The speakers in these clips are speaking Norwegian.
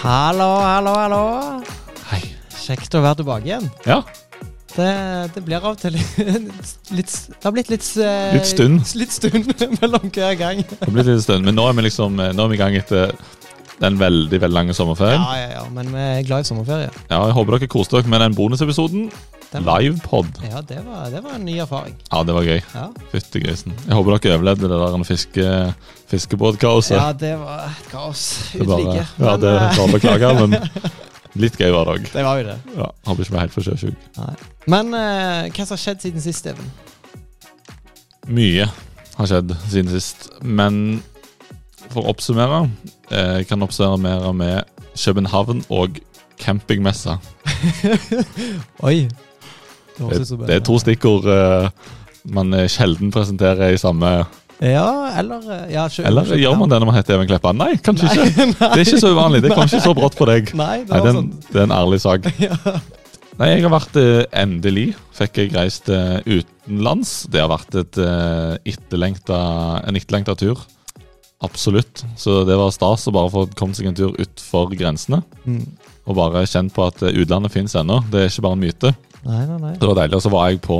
Hallo, hallo, hallo. Hei. Kjekt å være tilbake igjen. Ja, Det, det blir av og til litt, litt Det har blitt litt eh, Litt stund. Litt stund mellom hver gang. det har blitt litt stund, men nå er vi liksom eh, Nå er vi i gang etter den veldig veldig lang sommerferie. Ja, ja, ja, men vi er glad i sommerferie. Ja, Jeg håper dere koste dere med den bonusepisoden. Livepod. Ja, det var, det var en ny erfaring. Ja, det var gøy. Ja, Fytti grisen. Jeg håper dere overlevde det der fiske, fiskebåtkaoset. ja det var et kaos Det uten like. ja, det er bare beklage, men litt gøy var det òg. det var jo det. Ja, håper ikke vi er helt for sjøsjuke. Men uh, hva som har skjedd siden sist, Even? Mye har skjedd siden sist, men for å oppsummere eh, kan oppsummere med København og campingmessa. Oi. Det, Det, det er to stikkord eh, man eh, sjelden presenterer i samme Ja, eller eh, ja, kjø- Eller gjør man det når man heter Even Kleppa? Nei, kanskje Nei, ikke. Det er ikke så uvanlig. Det kom ikke så brått på deg. Nei, det Nei, det er en, sånn det er en ærlig sak. ja. Nei, jeg har vært eh, endelig Fikk jeg reist eh, utenlands. Det har vært et, eh, etterlengta, en etterlengta tur. Absolutt. Så det var stas å bare få kommet seg en tur utfor grensene. mm. Og bare kjent på at eh, utlandet fins ennå. Det er ikke bare en myte. Nei, nei, nei. Det var deilig. Og så var jeg på,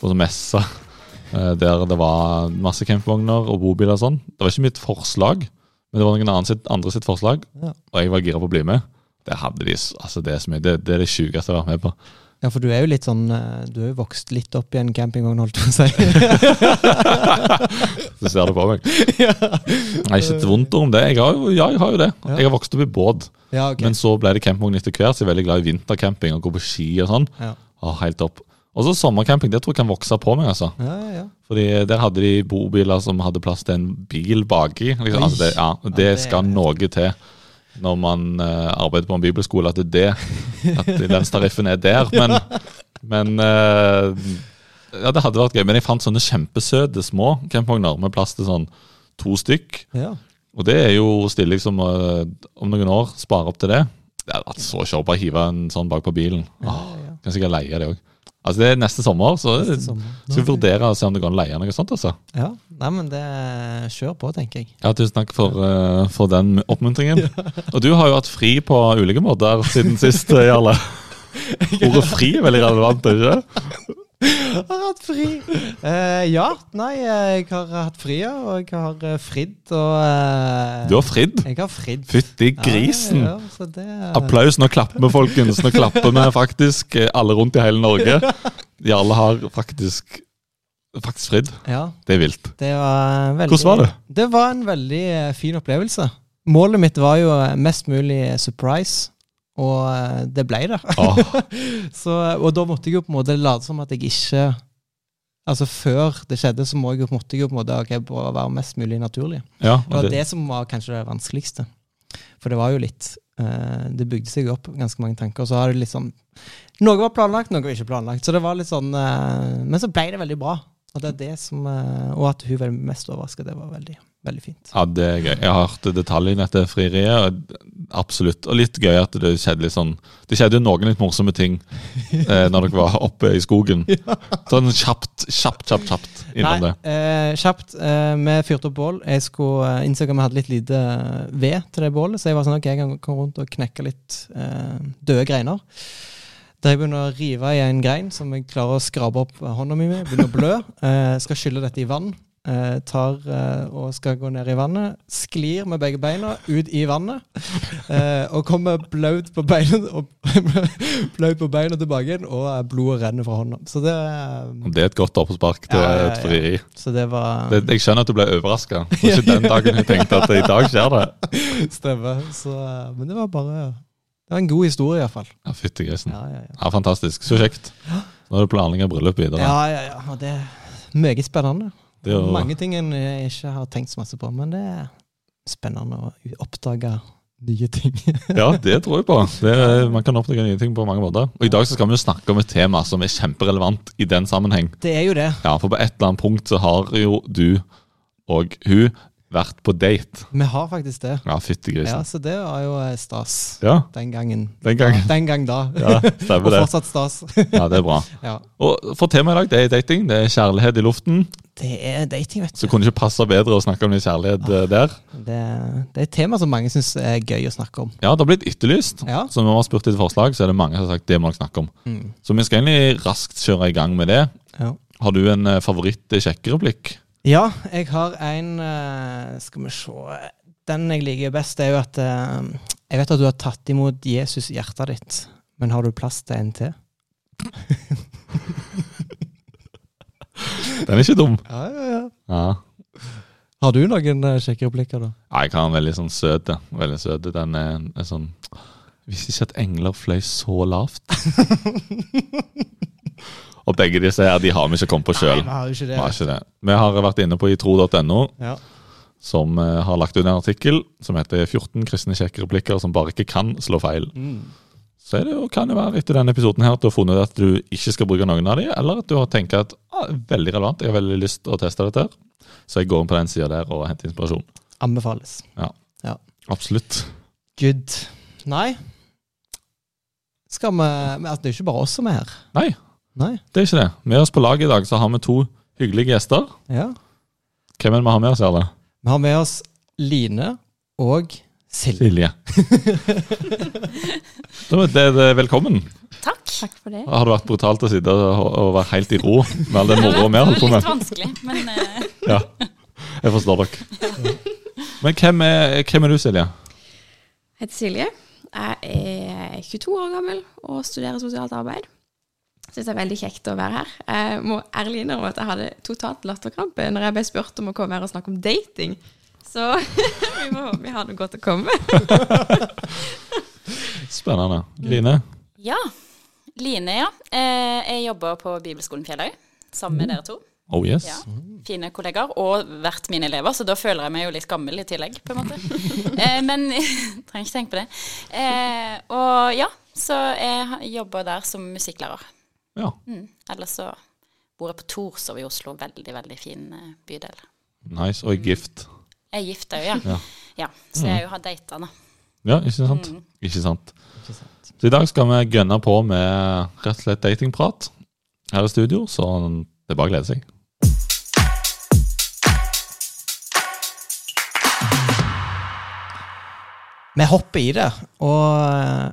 på messa eh, der det var masse campingvogner og bobiler og sånn. Det var ikke mitt forslag, men det var noen sitt, andre sitt forslag. Ja. Og jeg var gira på å bli med. Det hadde de, altså det er så mye. Det, det er det sjukeste jeg har vært med på. Ja, for du er jo litt sånn eh, Du er jo vokst litt opp i en campingvogn, holdt jeg på å si. Så ser du på meg. ja. Nei, ikke et vondt ord om det. Jeg har jo, ja, jeg har jo det. Ja. Jeg har vokst opp i båt, ja, okay. men så ble det campingvogn etter hvert. Så jeg er veldig glad i vintercamping og gå på ski og sånn. ja. Å, helt opp. Og så sommercamping. Det tror jeg kan vokse på meg, altså. Ja, ja. Fordi der hadde de bobiler som hadde plass til en bil baki. Liksom. Altså det, ja, det det- skal noe til når man uh, arbeider på en bibelskole, at det er det At lønnstariffen er der. Men, men uh, Ja, det hadde vært gøy. Men jeg fant sånne kjempesøte små campingvogner med plass til sånn to stykk. ja. Og det er jo stille som uh, om noen år spare opp til det. Det hadde vært så show. Bare hive en sånn bak på bilen. ja, Åh, ja. kan sikkert leie det òg. Altså, det er neste sommer, så Neste sommer. skal vi vurdere å se om det går an å leie noe sånt. altså. Ja. Nei, men det Kjør på, tenker jeg. Ja, Tusen takk for, uh, for den oppmuntringen. Og du har jo hatt fri på ulike måter siden sist, Jarle. Ordet fri er veldig relevant, ikke? Har hatt fri. Uh, ja. Nei, jeg har hatt fri, ja. Og jeg har eh, fridd og uh, Du har fridd. Jeg har fridd. Fytti grisen. Ja, ja, det, uh... Applaus. Nå klapper vi, folkens. Nå klapper vi faktisk alle rundt i hele Norge. Jarle har faktisk faktisk fridd. Ja, Det er vilt. det var veldig Hvordan var det? Det var en veldig fin opplevelse. Målet mitt var jo mest mulig surprise, og eh, det ble det. Åh, Så, og da måtte jeg jo på en måte late som at jeg ikke Altså Før det skjedde, så må jeg jo, måtte jeg jo på en måte okay, bare være mest mulig naturlig. ja, Det var det, som var kanskje det vanskeligste. For det var jo litt uh, Det bygde seg opp ganske mange tanker. Og så har det litt sånn Noe var planlagt, noe var ikke planlagt. Så det var litt sånn uh, Men så ble det veldig bra. Og det er det som uh, Og at hun var mest overraska, det var veldig, veldig fint. ja, det er gøy. Jeg har hørt detaljene etter frieriet. Absolutt. Og litt gøy at det skjedde litt sånn Det skjedde jo noen litt morsomme ting eh, når dere var oppe i skogen. Sånn kjapt, kjapt, kjapt, kjapt innom det. eh, kjapt. Eh, vi fyrte opp bål. Jeg skulle eh, innså at vi hadde litt lite eh, ved til det bålet, så jeg var sånn ok, jeg kan komme rundt og knekke litt eh, døde greiner. Der jeg begynner å rive i en grein som jeg klarer å skrape opp hånda mi med. Begynner å blø. Eh, skal skylle dette i vann. Eh, tar eh, og skal gå ned i vannet. Sklir med begge beina ut i vannet. Eh, og kommer blaut på beina og blaut på beina tilbake igjen, og blodet renner fra hånda. Så det, Det er et godt oppspark til Ja, ja, ja. et frieri. så det var Det, jeg skjønner at du ble overraska. Ikke den dagen jeg tenkte at i dag skjer det. Stemmer. Så, men det var bare Det var en god historie, iallfall. Ja, Fytti grisen. Ja, ja, ja. Ja, fantastisk. Så kjekt. Nå er det planlegging av bryllup videre. ja, ja, ja. Og det er meget spennende. Det er Mange ting en jeg ikke har tenkt så masse på, men det er spennende å oppdage nye ting. Ja, det tror jeg på. Det er, man kan oppdage nye ting på mange måter. Og I dag så skal vi jo snakke om et tema som er kjemperelevant i den sammenheng. Det er jo det. Ja, For på et eller annet punkt så har jo du og hun vært på date. Vi har faktisk det. Ja, fyttegrisen. Ja. Så det var jo eh, stas Ja, den gangen. den gangen. Den gang da. Ja, Og det. fortsatt stas. Ja, det er bra. ja. Og for temaet i dag, det er dating. Det er kjærlighet i luften. Det er dating, vet du. Så kunne det ikke passe bedre å snakke om litt kjærlighet eh, der. Det, det er et tema som mange syns er gøy å snakke om. Ja, det har blitt etterlyst. Ja. Så når vi har spurt etter forslag, så er det mange som har sagt det må dere snakke om. Mm. Så vi skal egentlig raskt kjøre i gang med det. Ja. Har du en eh, favoritt-sjekkereplikk? Ja, jeg har en eh, Skal vi se Den jeg liker best, er jo at eh, Jeg vet at du har tatt imot Jesus i hjertet ditt, men har du plass til en til? Den er ikke dum. Ja, ja, ja. Ja. Har du noen uh, sjekkereplikker, da? Ja, Jeg har en veldig sånn søt. Veldig søt. Den er, er sånn Visste ikke at engler fløy så lavt. Og begge disse her, de har vi ikke kommet på sjøl. Vi. Vi har. Vært inne på itro.no, Ja. som eh, har lagt ut en artikkel som heter 14 kristne kjekke replikker som bare ikke kan slå feil. Mm. Så er det jo, kan det være etter denne episoden her at du har funnet at du ikke skal bruke noen av de, eller at du har tenkt at ah, veldig relevant, jeg har veldig lyst til å teste dette her. Så jeg går inn på den sida der og henter inspirasjon. Anbefales. Absolutt. Good. Nei. Skal vi at altså, Det er jo ikke bare oss som er her. Nei, Nei. det er ikke det. Med oss på laget i dag så har vi to hyggelige gjester. Ja. Hvem er det vi har med oss, Erle? Vi har med oss Line og Silje. Silje. Da er det, velkommen. Takk. Takk for det. Har det vært brutalt å sitte og, og være helt i ro med all den moroa vi har holdt på med? litt vanskelig, men uh... Ja, jeg forstår dere. Men hvem er, hvem er du, Silje? Jeg heter Silje. Jeg er 22 år gammel og studerer sosialt arbeid. Syns det er veldig kjekt å være her. Jeg må ærlig innrømme at jeg hadde totalt latterkrampe når jeg ble spurt om å komme her og snakke om dating. Så vi må håpe vi har noe godt å komme med. Spennende. Line? ja. Line, ja. Eh, jeg jobber på Bibelskolen Fjelløy sammen med dere to. Oh yes. Ja. Fine kollegaer, og vært mine elever, så da føler jeg meg jo litt gammel i tillegg, på en måte. Eh, men trenger ikke tenke på det. Eh, og ja, så jeg jobber der som musikklærer. Ja, Mm. Ellers så bor jeg på Torshov i Oslo, veldig, veldig fin eh, bydel. nice. Og gift. Jeg er gift òg, ja. Ja. ja. Så jeg har data, da. Ja, ikke sant? Mm. Ikke sant. Ikke sant. Så i dag skal vi gønne på med rett og slett datingprat her i studio, så det er bare å glede seg. Vi hopper i det. Og eh,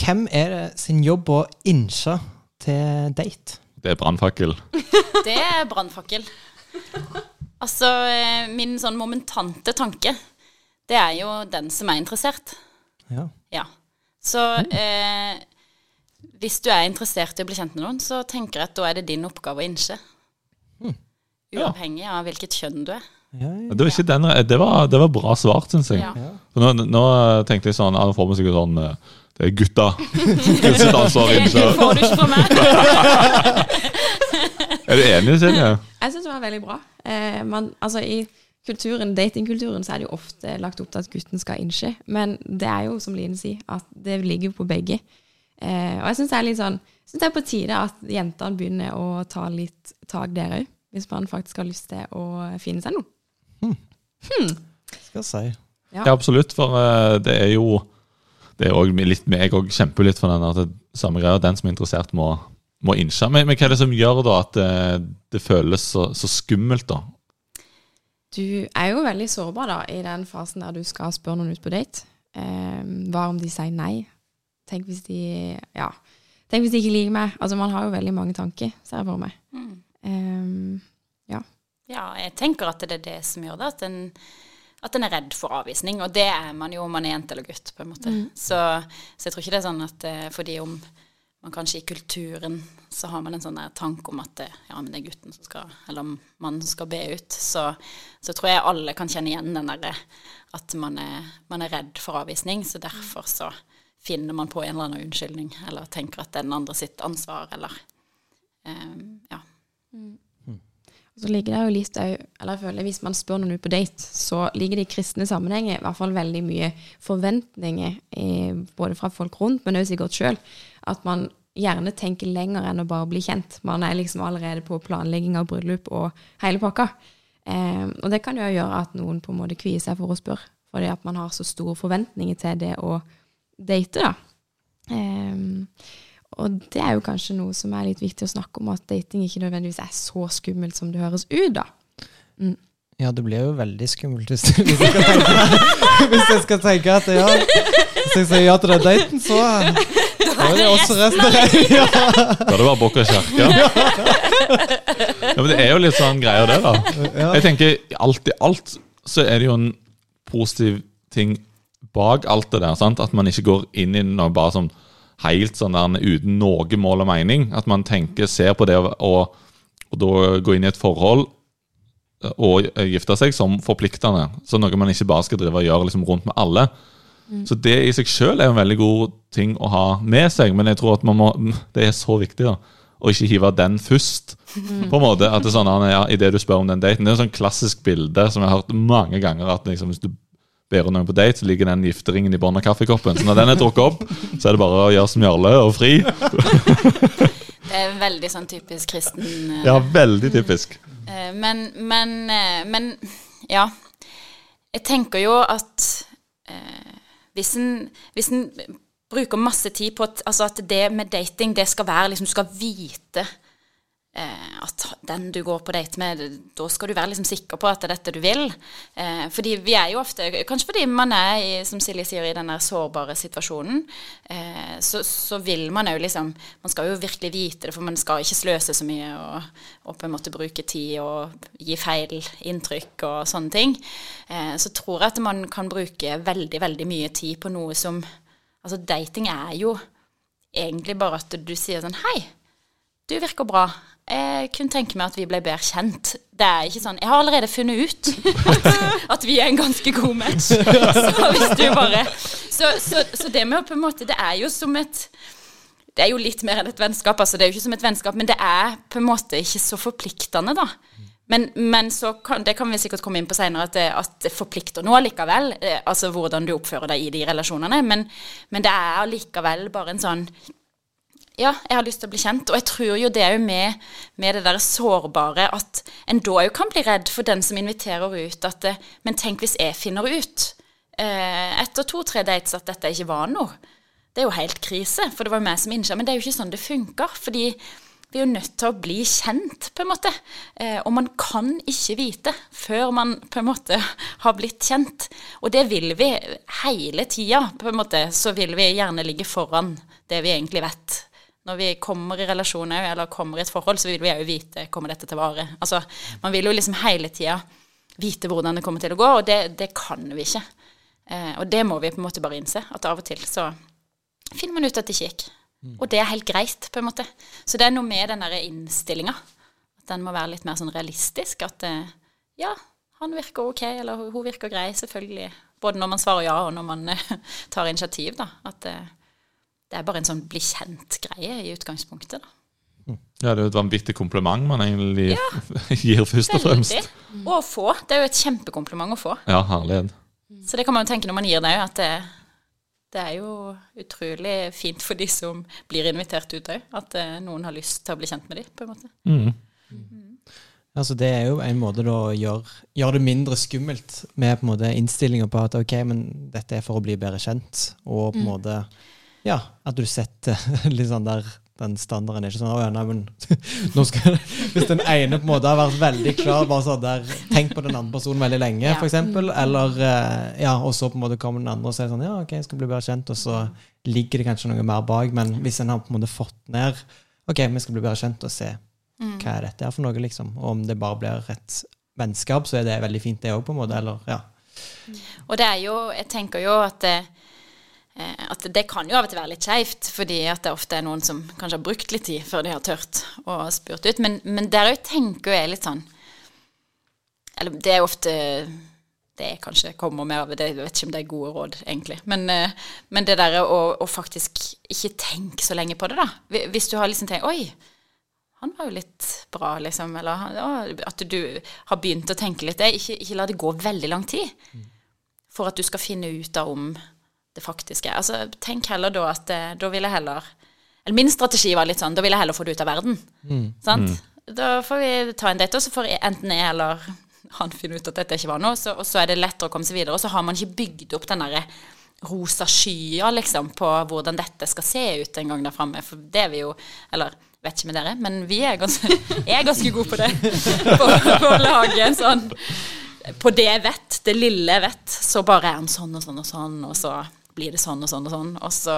hvem er det sin jobb å innse til date? Det er brannfakkel. Det er brannfakkel. Altså, eh, min sånn momentante tanke, det er jo den som er interessert. Ja. Ja. Så eh, hvis du er interessert i å bli kjent med noen, så tenker jeg at da er det din oppgave å innse. Uavhengig av hvilket kjønn du er. Ja, ja. Det var, ikke den, det var, det var bra svart, syns jeg. Ja. Nå, nå tenkte jeg sånn, ja, nå får vi sikkert sånn eh, gutta. Gutt sitt ansvar å Det får du ikke fra meg. Er du enig, Silje? Jeg syns det var veldig bra. Eh, man, altså I kulturen, datingkulturen så er det jo ofte lagt opp til at gutten skal innse, men det er jo, som Line sier, at det ligger jo på begge. Eh, og jeg syns det er litt sånn synes det er på tide at jentene begynner å ta litt tak der òg, hvis man faktisk har lyst til å finne seg noe. Skal jeg si. Ja. Ja, absolutt. For eh, det er jo Det er også litt meg òg kjemper litt for den at det, samme greia. Den som er interessert, må, må innse. Men, men hva er det som gjør da at det, det føles så, så skummelt, da? Du er jo veldig sårbar da i den fasen der du skal spørre noen ut på date. Eh, hva om de sier nei? Tenk hvis de Ja. Tenk hvis de ikke liker meg. Altså, man har jo veldig mange tanker, ser jeg for meg. Mm. Eh, Ja, jeg tenker at det er det som gjør det. At en, at en er redd for avvisning. Og det er man jo om man er jente eller gutt, på en måte. Så, så jeg tror ikke det er sånn at eh, fordi om man kanskje i kulturen så har man en sånn der tanke om at det, ja, men det er gutten som skal, eller mannen som skal be ut, så, så tror jeg alle kan kjenne igjen den derre at man er, man er redd for avvisning. Så derfor så finner man på en eller annen unnskyldning, eller tenker at det er den andre sitt ansvar, eller um, ja. Så ligger det jo litt òg Eller jeg føler hvis man spør noen ut på date, så ligger det i kristne sammenhenger i hvert fall veldig mye forventninger, eh, både fra folk rundt, men også sikkert sjøl, at man gjerne tenker lenger enn å bare bli kjent. Man er liksom allerede på planlegging av bryllup og hele pakka. Eh, og det kan jo gjøre at noen på en måte kvier seg for å spørre, fordi at man har så store forventninger til det å date, da. Eh, og det er jo kanskje noe som er litt viktig å snakke om, at dating ikke nødvendigvis er så skummelt som det høres ut, da. Mm. Ja, det blir jo veldig skummelt hvis, hvis, jeg, skal tenke, hvis jeg skal tenke at ja, hvis jeg sier ja til den daten, så da er det også resten av. Ja. Da er det bare bukk og kjerke. Ja, men det er jo litt sånn greier, det, da. Jeg tenker alt i alt så er det jo en positiv ting bak alt det der. sant? At man ikke går inn i noe bare sånn helt sånn der uten noe mål og mening. At man tenker, ser på det og, og da gå inn i et forhold og gifte seg som forpliktende. Så noe man ikke bare skal drive og gjøre liksom rundt med alle. Så det i seg sjøl er en veldig god ting å ha med seg, men jeg tror at man må, det er så viktig da, å ikke hive den først. på en måte, at det er sånn, ja, i det du spør om den daten, Det er et sånn klassisk bilde som jeg har hørt mange ganger. at liksom, Hvis du ber noen på date, så ligger den gifteringen i bunnen av kaffekoppen. Så når den er drukket opp, så er det bare å gjøre som Jarle og fri. Det er veldig sånn typisk kristen eh, Ja, veldig typisk. Eh, Men, men, eh, men ja. Jeg tenker jo at eh, hvis en, hvis en bruker masse tid på at, altså at det med dating, det skal være liksom Du skal vite at den du går på date med, da skal du være liksom sikker på at det er dette du vil. Eh, fordi vi er jo ofte Kanskje fordi man er, i, som Silje sier, i den sårbare situasjonen, eh, så, så vil man jo liksom Man skal jo virkelig vite det, for man skal ikke sløse så mye og, og på en måte bruke tid og gi feil inntrykk og sånne ting. Eh, så tror jeg at man kan bruke veldig, veldig mye tid på noe som Altså, dating er jo egentlig bare at du sier sånn Hei, du virker bra. Jeg kunne tenke meg at vi ble bedre kjent. Det er ikke sånn Jeg har allerede funnet ut at, at vi er en ganske god match. Så hvis du bare Så, så, så det med å på en måte Det er jo som et det er jo litt mer enn et vennskap. altså Det er jo ikke som et vennskap, men det er på en måte ikke så forpliktende, da. Men, men så kan, det kan vi sikkert komme inn på senere, at at det forplikter nå likevel. Eh, altså hvordan du oppfører deg i de relasjonene. Men, men det er allikevel bare en sånn ja, jeg har lyst til å bli kjent. Og jeg tror jo det er jo med, med det der sårbare at en da òg kan bli redd for den som inviterer ut. At det, men tenk hvis jeg finner ut eh, etter to-tre dates at dette ikke var noe. Det er jo helt krise, for det var jo meg som innså. Men det er jo ikke sånn det funker. fordi vi er jo nødt til å bli kjent, på en måte. Eh, og man kan ikke vite før man på en måte har blitt kjent. Og det vil vi hele tida, på en måte. Så vil vi gjerne ligge foran det vi egentlig vet. Når vi kommer i relasjoner eller kommer i et forhold, så vil vi òg vite kommer dette til å vare. Altså, man vil jo liksom hele tida vite hvordan det kommer til å gå, og det, det kan vi ikke. Eh, og det må vi på en måte bare innse, at av og til så finner man ut at det ikke gikk. Og det er helt greit, på en måte. Så det er noe med den derre innstillinga. At den må være litt mer sånn realistisk. At eh, ja, han virker ok, eller hun- hun virker grei, selvfølgelig. Både når man svarer ja, og når man eh, tar initiativ, da. At eh, det er bare en sånn bli kjent-greie i utgangspunktet, da. Ja, Det er jo et vanvittig kompliment man egentlig gir, først og fremst. Veldig. Og å få. Det er jo et kjempekompliment å få. Ja, herlighet. Så det kan man jo tenke når man gir det òg, at det, det er jo utrolig fint for de som blir invitert ut òg. At eh, noen har lyst til å bli kjent med dem, på en måte. Mm. Altså Det er jo en måte da å gjøre, gjøre det mindre skummelt med på en måte innstillinga på at ok, men dette er for å bli bedre kjent, og på en måte Ja, at du setter litt sånn der den standarden er ikke sånn, nei, men skal, Hvis den ene på en måte har vært veldig klar, bare sånn der, tenk på den andre personen veldig lenge, Ja. for eksempel, eller eh, ja, og så på en måte kommer den andre og sier sånn, ja, ok, jeg skal bli bedre kjent, og så ligger det kanskje noe mer bak, men hvis en har på en måte fått ned, ok, vi skal bli bedre kjent og se hva er dette her for noe, liksom, og om det bare blir et vennskap, så er det veldig fint det også, på en måte, eller, ja. Og det er jo Jeg tenker jo at eh, at det kan jo av og til være litt skeivt, fordi at det ofte er noen som kanskje har brukt litt tid før de har tørt å spurt ut. Men, men der òg tenker jeg litt sånn Eller det er ofte det kanskje kommer mer av det, jeg vet ikke om det er gode råd, egentlig. Men, eh, men det der å, å faktisk ikke tenke så lenge på det, da. Hvis du har liksom tenkt Oi, han var jo litt bra, liksom. Eller å, at du har begynt å tenke litt. Ikke, ikke la det gå veldig lang tid for at du skal finne ut av om det faktiske er. Altså, tenk heller da at eh, da vil jeg heller Eller min strategi var litt sånn, da vil jeg heller få det ut av verden. Sant? Da får vi ta en date, og så får jeg, enten jeg eller han finne ut at dette ikke var noe, så, og så er det lettere å komme seg videre. Og så har man ikke bygd opp den derre rosa skya liksom, på hvordan dette skal se ut en gang der framme. For det er vi jo Eller vet ikke med dere, men vi er ganske, er ganske gode på det. På, på å lage en sånn På det jeg vet, det lille jeg vet, så bare er han sånn og sånn og sånn, og så blir det sånn og sånn og sånn, og så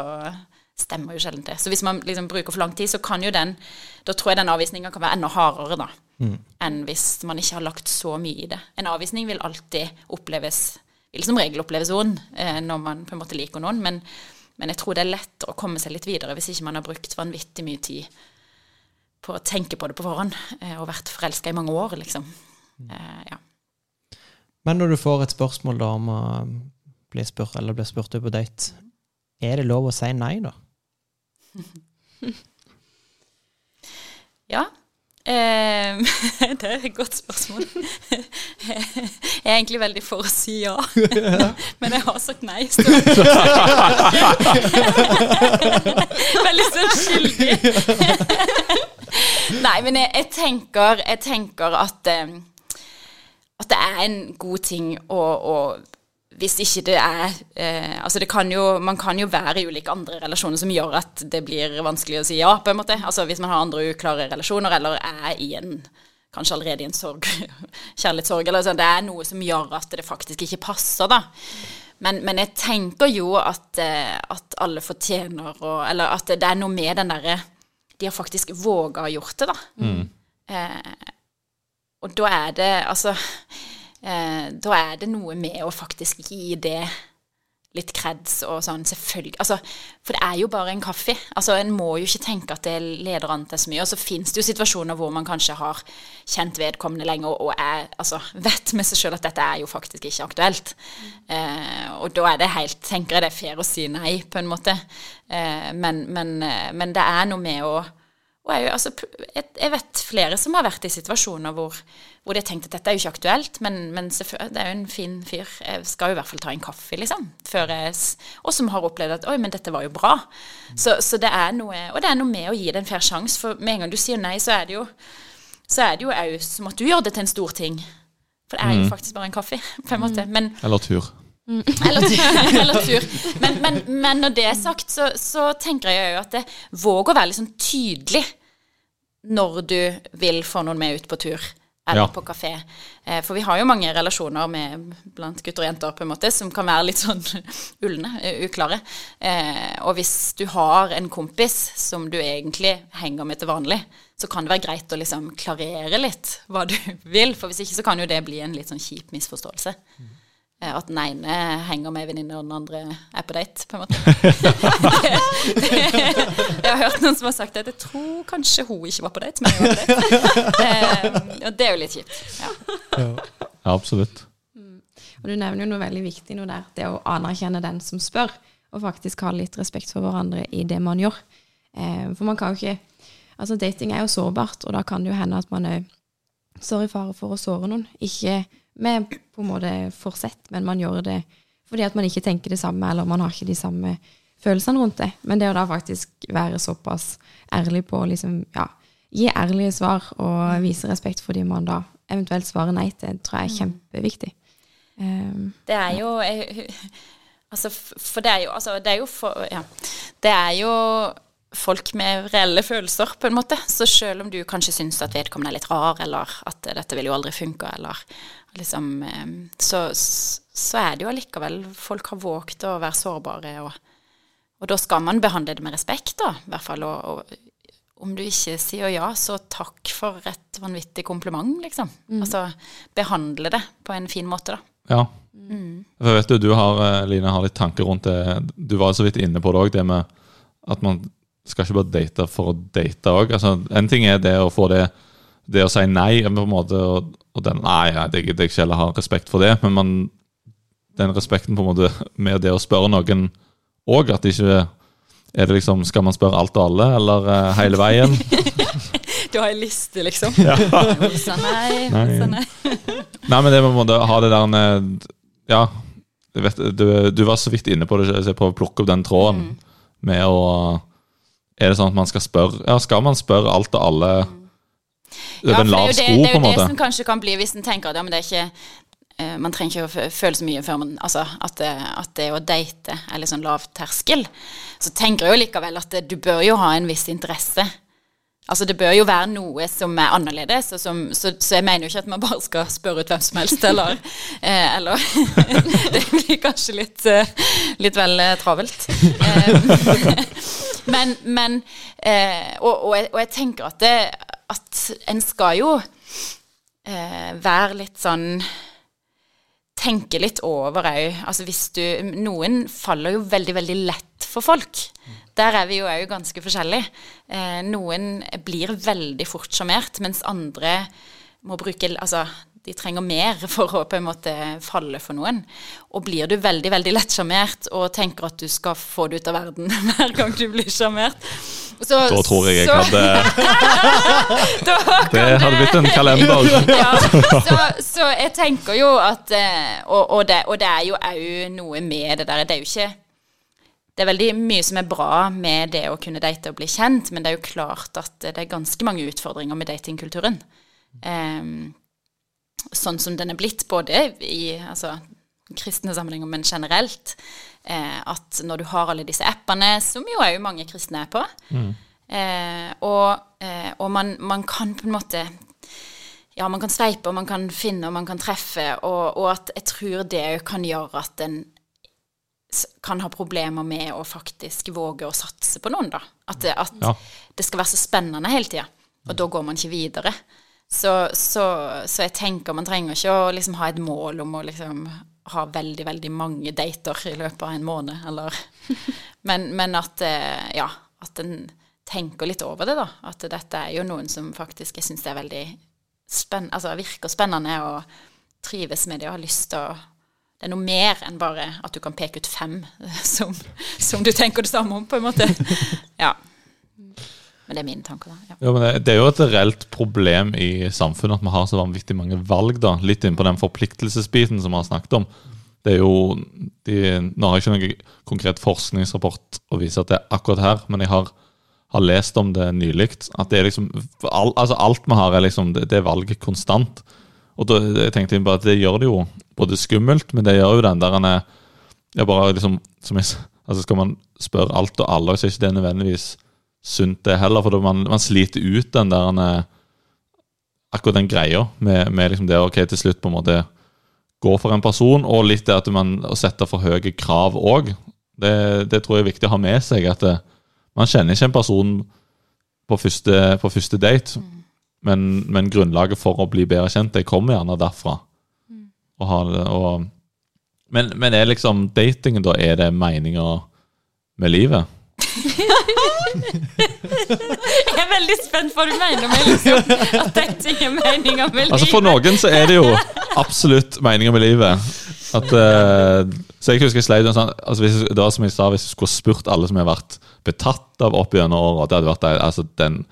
stemmer jo sjelden det. Så hvis man liksom bruker for lang tid, så kan jo den Da tror jeg den avvisninga kan være enda hardere, da, mm. enn hvis man ikke har lagt så mye i det. En avvisning vil alltid oppleves Vil som regel oppleves vond eh, når man på en måte liker noen, men, men jeg tror det er lettere å komme seg litt videre hvis ikke man har brukt vanvittig mye tid på å tenke på det på forhånd, eh, og vært forelska i mange år, liksom. Eh, ja. Men når du får et spørsmål da om å bli spurt, eller blir spurt på date, er det lov å si nei, da? ja. Eh, det er et godt spørsmål. Jeg er egentlig veldig for å si ja, men jeg har sagt nei. veldig sånn skyldig. Nei, men jeg, jeg, tenker, jeg tenker at, um, at det er en god ting å, å hvis ikke det er eh, Altså det kan jo, man kan jo være i ulike andre relasjoner som gjør at det blir vanskelig å si ja, på en måte. Altså hvis man har andre uklare relasjoner, eller er i en Kanskje allerede i en sorg, kjærlighetssorg, eller sånn. Det er noe som gjør at det faktisk ikke passer, da. Men, men jeg tenker jo at, eh, at alle fortjener å Eller at det er noe med den derre De har faktisk våga å gjort det, da. Mm. Eh, og da er det Altså da er det noe med å faktisk gi det litt kreds og sånn, selvfølgelig. Altså, for det er jo bare en kaffe. Altså, En må jo ikke tenke at det leder an til så mye. Og så fins det jo situasjoner hvor man kanskje har kjent vedkommende lenge og, og er, altså, vet med seg sjøl at dette er jo faktisk ikke aktuelt. Eh, og da er det helt, tenker jeg det er fair å si nei, på en måte. Eh, men, men, eh, men det er noe med å og jeg, altså, jeg, vet flere som har vært i situasjoner hvor, hvor de har tenkt at dette er jo ikke aktuelt, men, men det er jo en fin fyr. Jeg skal jo i hvert fall ta en kaffe, liksom. Jeg, og som har opplevd at oi, men dette var jo bra. Så, så, det er noe Og det er noe med å gi det en fair sjanse, for med en gang du sier nei, så er det jo så er det jo òg som at du gjør det til en stor ting. For det er jo mm. faktisk bare en kaffe, på en måte. Men, Eller tur. Mm. Eller, tur. Eller tur. Men, men, men, når det er sagt, så, så tenker jeg jo at det våger å være litt sånn tydelig når du vil få noen med ut på tur eller ja. på kafé. Eh, for vi har jo mange relasjoner med, blant gutter og jenter på en måte, som kan være litt sånn ulne, uklare. Eh, og hvis du har en kompis som du egentlig henger med til vanlig, så kan det være greit å liksom klarere litt hva du vil. For hvis ikke så kan jo det bli en litt sånn kjip misforståelse. Mm. Eh, at den ene henger med venninner, og den andre er på date, på en måte. jeg har hørt noen som har sagt det. jeg tror kanskje hun ikke var på date, men jeg var på date. Eh, og det er jo litt kjipt. Ja. ja, absolutt. Mm. Og du nevner jo noe veldig viktig nå der, det å anerkjenne den som spør, og faktisk ha litt respekt for hverandre i det man gjør. Eh, for man kan jo ikke Altså, dating er jo sårbart, og da kan det jo hende at man òg står i fare for å såre noen. Ikke med på en måte forsett, men man gjør det fordi at man ikke tenker det samme, eller man har ikke de samme følelsene rundt det. Men det å da faktisk være såpass ærlig på liksom, ja, gi ærlige svar og vise respekt for de man da eventuelt svarer nei til, tror jeg er mm. kjempeviktig. Um, det er jo jeg, Altså, for det er jo Altså, det er jo for Ja. Det er jo folk med reelle følelser, på en måte. Så selv om du kanskje syns at vedkommende er litt rar, eller at dette vil jo aldri funke, eller liksom eh, så, så, er det jo allikevel Folk har våget å være sårbare, og, og, da skal man behandle det med respekt, da, i hvert fall. Og, og, om du ikke sier ja, så takk for et vanvittig kompliment, liksom. Mm. Altså behandle det på en fin måte, da. Ja. Mm. For vet du, du har, eh, Line, har litt tanker rundt det. Du var så vidt inne på det òg, det med at man skal ikke bare date for å date òg. Altså, en ting er det å få det det å si nei på en måte, og, og den, Nei, det jeg ikke heller ha respekt for det. Men man, den respekten på en måte med det å spørre noen òg, at ikke er det liksom, Skal man spørre alt og alle, eller uh, hele veien? du har ei liste, liksom? Ja. Sa nei, nei. nei. nei, men det med å ha det der Ja, vet, du, du, var så vidt inne på det, så jeg prøver å plukke opp den tråden mm. med å er det sånn at man skal spørre Ja, skal man spørre alt og alle over en lav det sko, det, det, er jo det som kanskje kan bli hvis en tenker at ja, men det er ikke eh, man trenger ikke å føle så mye før man Altså at det, at det å date er litt sånn lav terskel. Så tenker jeg jo likevel at det, du bør jo ha en viss interesse. Altså Det bør jo være noe som er annerledes, som, så, så jeg mener jo ikke at man bare skal spørre ut hvem som helst, eller, eh, eller Det blir kanskje litt, eh, litt vel eh, travelt. Eh, men men eh, og, og, jeg, og jeg tenker at, det, at en skal jo eh, være litt sånn Tenke litt over òg. Altså hvis du Noen faller jo veldig, veldig lett for folk. Der er vi jo òg ganske forskjellige. Eh, noen blir veldig fort sjarmert, mens andre må bruke Altså, de trenger mer for å på en måte falle for noen. Og blir du veldig, veldig lett sjarmert og tenker at du skal få det ut av verden hver gang du blir sjarmert, så Da tror jeg jeg så- hadde Det hadde blitt en kalender. ja, så, så jeg tenker jo at eh, Og, og, det, og det er jo òg noe med det der Det er jo ikke Det er veldig mye som er bra med det å kunne date og bli kjent, men det er jo klart at det er ganske mange utfordringer med datingkulturen. Em, sånn som den er blitt, både i altså, kristne sammenhenger, men generelt. Eh, at når du har alle disse appene, som jo òg mange kristne er på, eh, og, eh, og man, man kan på en måte ja, man kan sveipe, og man kan finne, og man kan treffe, og, og at jeg tror det òg kan gjøre at en kan ha problemer med å faktisk våge å satse på noen, da. At at Ja. det skal være så spennende hele tida, og da går man ikke videre. Så, så, så jeg tenker man trenger ikke å liksom ha et mål om å liksom ha veldig, veldig mange dater i løpet av en måned, eller Men, men at, eh, ja, at en tenker litt over det, da. At dette er jo noen som faktisk jeg syns er veldig spennende altså virker spennende og trives med det og har lyst til å Det er noe mer enn bare at du kan peke ut fem som, som du tenker det samme om, på en måte. Ja. Men det er mine tanker, da. Ja. Ja, men det, det er jo et reelt problem i samfunnet at vi har så vanvittig mange valg. da, Litt inn på den forpliktelsesbiten som vi har snakket om. Det er jo, de, Nå har jeg ikke noen konkret forskningsrapport å vise at det er akkurat her, men jeg har, har lest om det nylig. At det er liksom, all, altså alt vi har, er liksom, det, det er valget konstant. Og da jeg tenkte bare at det gjør det jo både skummelt, men det gjør jo den der en er ja, bare liksom, som jeg, altså Skal man spørre alt og alle, så er ikke det nødvendigvis sunt, det heller. For man, man sliter ut den der er- akkurat den greia med, med liksom det å til slutt på en måte gå for en person, og litt det at man setter for høye krav òg. Det, det tror jeg er viktig å ha med seg. at det, Man kjenner ikke en person på første, på første date, men, men grunnlaget for å bli bedre kjent, det kommer gjerne derfra. Og ha og, men, men er liksom datingen, da, er det meninga med livet? Jeg er veldig spent på hva du mener med liksom, at dette er meninga med livet. Altså For noen så er det jo absolutt meninga med livet. At, uh, så jeg husker jeg sleit sånn altså hvis, Det var som jeg sa, hvis jeg skulle spurt alle som jeg har vært betatt av opp gjennom åra det hadde vært altså den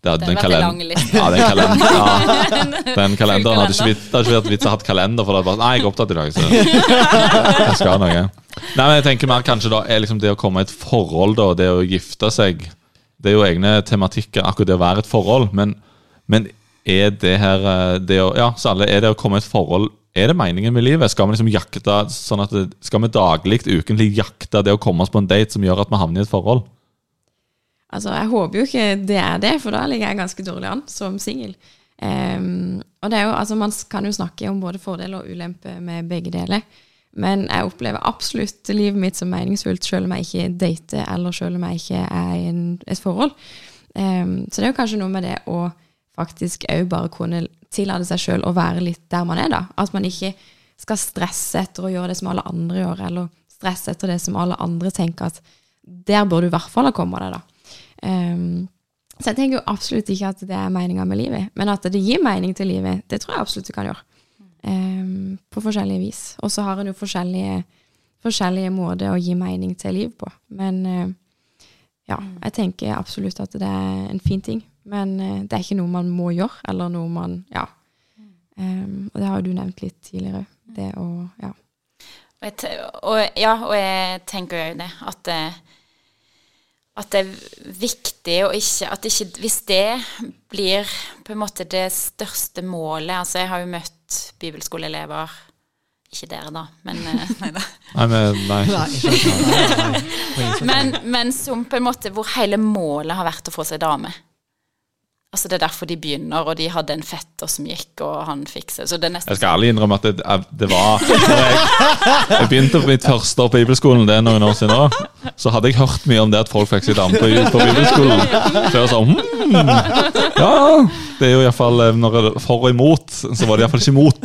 det hadde, den, den, vært en lang. Ja, den, kalend ja, den kalenderen hadde ikke hadde ikke vært vits å ha kalender, for det hadde bare Nei, jeg er opptatt i dag, så jeg skal noe. Nei, men jeg tenker mer kanskje da er liksom det å komme i et forhold, da, det å gifte seg Det er jo egne tematikker, akkurat det å være et forhold, men, men er det her eh, det å, Ja, så alle, er det å komme i et forhold Er det meningen med livet? Skal vi liksom jakte sånn at Skal vi daglig, ukentlig jakte det å komme oss på en date som gjør at vi havner i et forhold? Altså, jeg håper jo ikke det er det, for da ligger jeg ganske dårlig an som singel. Um, og det er jo, altså man kan jo snakke om både fordeler og ulemper med begge deler. Men jeg opplever absolutt livet mitt som meningsfullt, selv om jeg ikke dater, eller selv om jeg ikke er i en, et forhold. Um, så det er jo kanskje noe med det å faktisk òg bare kunne tillate seg sjøl å være litt der man er, da. At man ikke skal stresse etter å gjøre det som alle andre gjør, eller stresse etter det som alle andre tenker at der bør du i hvert fall ha kommet deg, da. Um, så jeg tenker jo absolutt ikke at det er meninga med livet, men at det gir mening til livet, det tror jeg absolutt du kan gjøre. Ehm, på forskjellige vis. Og så har en jo forskjellige, forskjellige måter å gi mening til liv på. Men uh, ja, jeg tenker absolutt at det er en fin ting. Men uh, det er ikke noe man må gjøre, eller noe man Ja. Um, og det har jo du nevnt litt tidligere. Det å Ja. Og, og, ja, og jeg tenker jo det, at, det, at det er viktig å ikke At ikke Hvis det blir på en måte det største målet Altså, jeg har jo møtt bibelskoleelever Ikke dere, da, men eh, Nei da. Nei, men, nei. Men, men som på en måte hvor hele målet har vært å få seg dame. Altså Det er derfor de begynner, og de hadde en fetter som gikk, og han fikk seg Så det er nesten Jeg skal ærlig innrømme at det, det var jeg, jeg begynte på mitt første år på bibelskolen, det er noen år siden òg. så hadde jeg hørt mye om det at folk fikk seg dame på, på bibelskolen. Så jeg var sånn hmm, Ja, det er jo iallfall er for og imot, så var det iallfall ikke imot.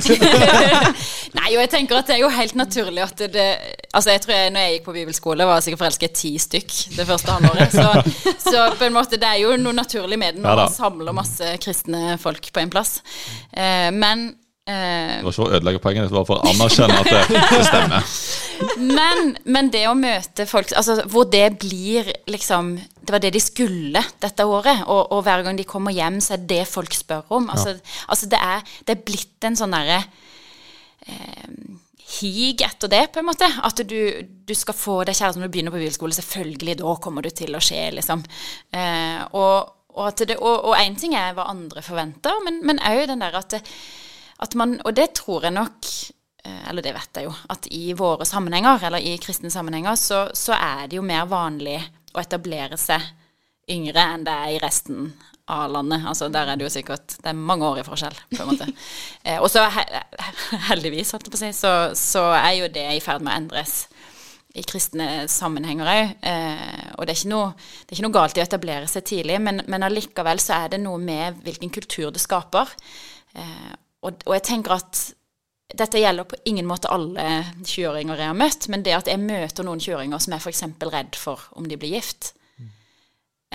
Nei, og jeg tenker at det er jo helt naturlig at det, Altså, jeg tror jeg, når jeg gikk på bibelskole, var jeg sikkert forelsket i ti stykk det første halvåret. Så, så på en måte, det er jo noe naturlig med det når Ja man samler masse kristne folk på en plass. Eh, men eh, Det var ikke å ødelegge poenget, det var for å anerkjenne at det, det stemmer. Men, men det å møte folk altså, Hvor det blir liksom Det var det de skulle dette året. Og, og hver gang de kommer hjem, så er det folk spør om. Altså, altså det, er, det er blitt en sånn derre eh, hig etter det, på en måte. At du, du skal få deg kjæreste når du begynner på bibelskole. Selvfølgelig, da kommer du til å skje, liksom. Eh, og, og, det, og, og en ting er hva andre forventer, men òg den der at, det, at man Og det tror jeg nok eh, eller det vet jeg jo, at i våre sammenhenger, eller i kristne sammenhenger, så, så er det jo mer vanlig å etablere seg yngre enn det er i resten av landet. Altså Der er det jo sikkert Det er mange år i forskjell, på en måte. Eh, og så he- heldigvis, holdt jeg på å si, så, så er jo det i ferd med å endres i kristne sammenhenger òg. Eh, og det er, ikke noe, det er ikke noe galt i å etablere seg tidlig, men, men allikevel så er det noe med hvilken kultur det skaper. Eh, og, og jeg tenker at dette gjelder på ingen måte alle 20-åringer jeg har møtt, men det at jeg møter noen 20-åringer som er f.eks. redd for om de blir gift,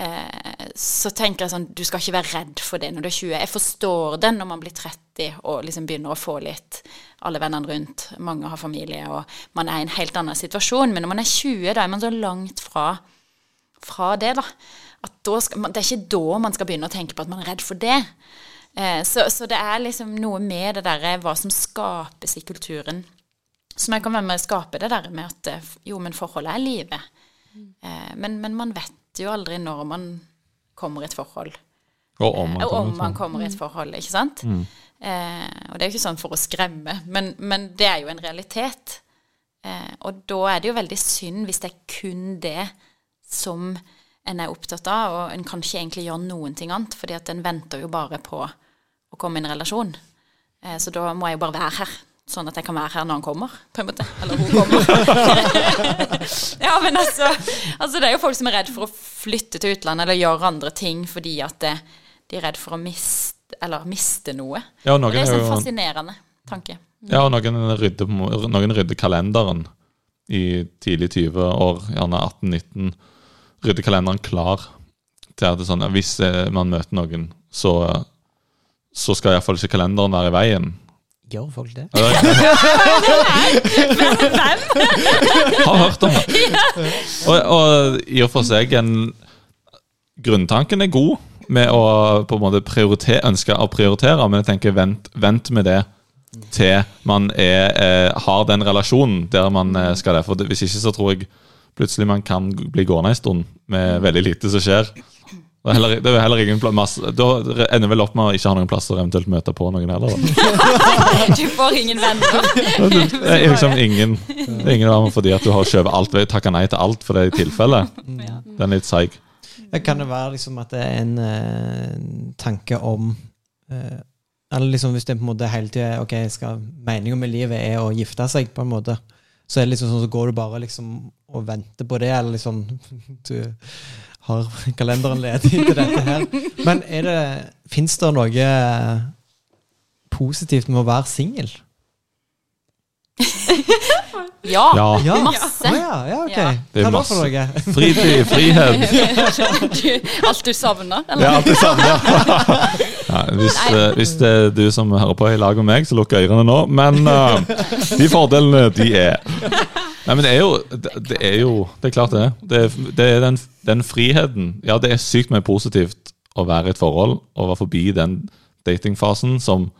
eh, så tenker jeg sånn Du skal ikke være redd for det når du er 20. Jeg forstår det når man blir 30 og liksom begynner å få litt alle vennene rundt, mange har familie, og man er i en helt annen situasjon. Men når man er 20, da er man så langt fra, fra det, da. At da skal det er ikke da man skal begynne å tenke på at man er redd for det. Eh, så, så det er liksom noe med det derre hva som skapes i kulturen, som jeg kan være med å skape det der med at eh, jo, men forholdet er livet. Eh, men, men man vet jo aldri når man kommer i et forhold. Og om man Og om kommer man kommer i et forhold, ikke sant? Eh, og det er jo ikke sånn for å skremme, men, men det er jo en realitet. Eh, og da er det jo veldig synd hvis det er kun det som en er opptatt av, og en kan ikke egentlig gjøre noen ting annet, fordi at en venter jo bare på å komme i en relasjon. Eh, så da må jeg jo bare være her, sånn at jeg kan være her når han kommer, på en måte. Eller hun kommer. ja, men altså, altså Det er jo folk som er redd for å flytte til utlandet eller gjøre andre ting fordi at det, de er redd for å miste, eller miste noe. Ja, det er en sånn fascinerende tanke. ja, og noen, rydder, noen rydder kalenderen i tidlig 20-år, gjerne 18-19. Rydder kalenderen klar til at det er sånn, at hvis eh, man møter noen, så, så skal iallfall ikke kalenderen være i veien. Gjør folk det? hvem? Har hørt om det. Og, og i og for seg en Grunntanken er god med å på en måte prioritere, ønske å prioritere, men jeg tenker vent, vent med det til man er, er, har den relasjonen der man eh, skal det. For hvis ikke så tror jeg plutselig man kan bli gående en stund med veldig lite som skjer. Det er heller, det er heller ingen plass Da ender vel opp med å ikke ha noen plasser å eventuelt møte på noen heller. Da. Du får ingen venner. Det er liksom ingen ingen av dem fordi at du har skjøvet alt takka nei til alt for det i tilfelle. Den er litt seig. Ja, Kan det være liksom at det er en uh, tanke om uh, Eller liksom hvis det på en måte hele tida ok, skal, meninga med livet er å gifte seg, på en måte, så er det liksom sånn, så går du bare liksom og venter på det, eller liksom Du har kalenderen ledig til dette her. Men er det Fins det noe positivt med å være singel? Ja, Ja. masse. Oh, ja, ja, ok. Ja. Det er masse. noe? Fritid, frihet. Alt du savner, eller? er alltid samme. Ja, hvis, uh, hvis det er du som hører på i lag med meg, så lukk ørene nå. Men uh, de fordelene, de er Nei, men det er jo Det, det er jo Det er klart det. Det, er- det er den, den friheten. Ja, det er sykt mye positivt å være i et forhold og være forbi den datingfasen som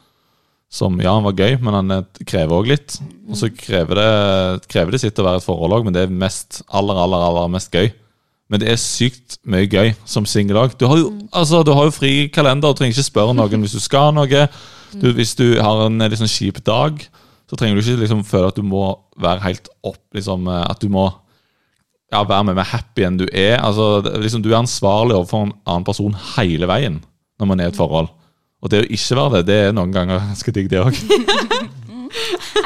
som ja, han var gøy, men han eh, krever òg litt. Og så krever det, krever det sitt å være et forhold òg, men det er mest, aller, aller, aller mest gøy Men det er sykt mye gøy som singel òg. Du, har jo- altså, du har jo fri kalender, og trenger ikke spørre noen hvis du skal noe. Du, hvis du har en litt liksom, kjip dag, så trenger du ikke liksom, føle at du må være helt opp liksom, eh, At du må ja, være med mer happy enn du er. Altså, liksom, du er ansvarlig overfor en annen person hele veien når man er i et forhold. Og det å ikke være det, det er noen ganger ganske digg, det òg.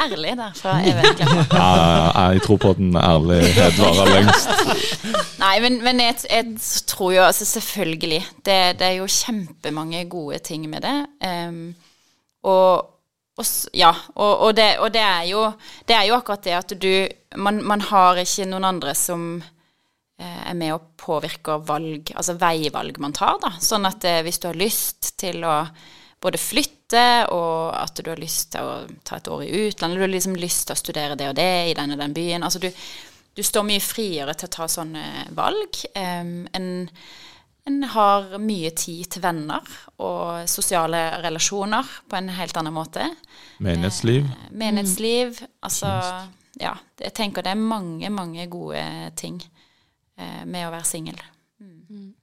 Ærlig derfra, Even. Ja, jeg tror på den ærlighet varer lengst. Nei, men, men jeg, jeg tror jo altså selvfølgelig det, det er jo kjempemange gode ting med det. Um, og, og ja, og, og, det, og det er jo Det er jo akkurat det at du Man, man har ikke noen andre som eh, er med og påvirker valg, altså veivalg man tar, da. Sånn at eh, hvis du har lyst til å både flytte, og at du har lyst til å ta et år i utlandet, du har liksom lyst til å studere det og det i den og den byen. Altså du, du står mye friere til å ta sånne valg. Um, en, en har mye tid til venner og sosiale relasjoner på en helt annen måte. Menighetsliv. Menighetsliv. Altså, ja. Jeg tenker det er mange, mange gode ting eh, med å være singel.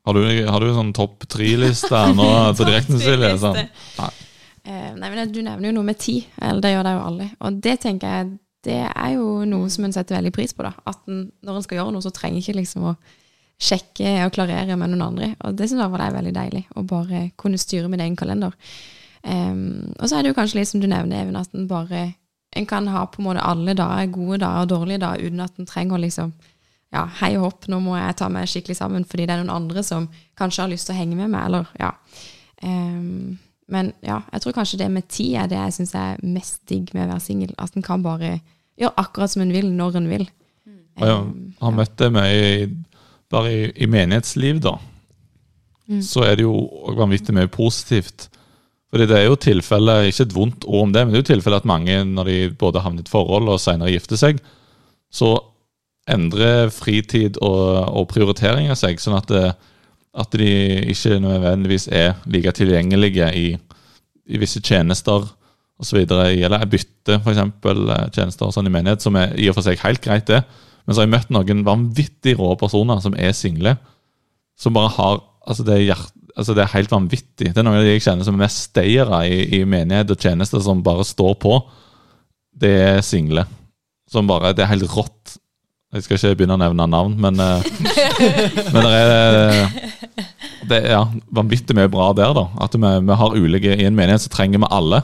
Har du, har du en sånn topp tre-liste nå på direkten, Silje? Sånn. Nei. Eh, nei, men Du nevner jo noe med tid, eller det gjør det jo alle. Og det tenker jeg det er jo noe som en setter veldig pris på. da. At en, når en skal gjøre noe, så trenger ikke liksom å sjekke og klarere med noen andre. Og det synes jeg var veldig deilig, å bare kunne styre min egen kalender. Um, og så er det jo kanskje litt som du nevner, Even, at en bare en kan ha på en måte alle dager, gode dager og dårlige dager, uten at en trenger å liksom ja, hei og hopp, nå må jeg ta meg skikkelig sammen fordi det er noen andre som kanskje har lyst til å henge med meg, eller ja. Um, men ja, jeg tror kanskje det med tid er det jeg syns er mest digg med å være singel. At en kan bare gjøre akkurat som en vil, når en vil. Um, ja, han møtte meg i, bare i, i menighetsliv, da. Så er det jo vanvittig mye positivt. Fordi det er jo tilfelle, ikke et vondt ord om det, men det er jo tilfelle at mange, når de både havner i et forhold og senere gifter seg, så endrer fritid og, og prioriteringer seg, sånn at, det, at de ikke nødvendigvis er like tilgjengelige i, i visse tjenester osv. Eller bytte f.eks. tjenester og sånn i menighet, som er i og for seg helt greit, det. Men så har jeg møtt noen vanvittig rå personer som er single, som bare har Altså, det er, hjert, altså, det er helt vanvittig. Det er noen av de jeg kjenner som er mest stayere i, i menighet og tjenester, som bare står på. Det er single. Som bare Det er helt rått. Jeg skal ikke begynne å nevne navn, men eh, Men det er Det er ja, vanvittig mye bra der, da. At vi, vi har ulike I en menighet så trenger vi alle.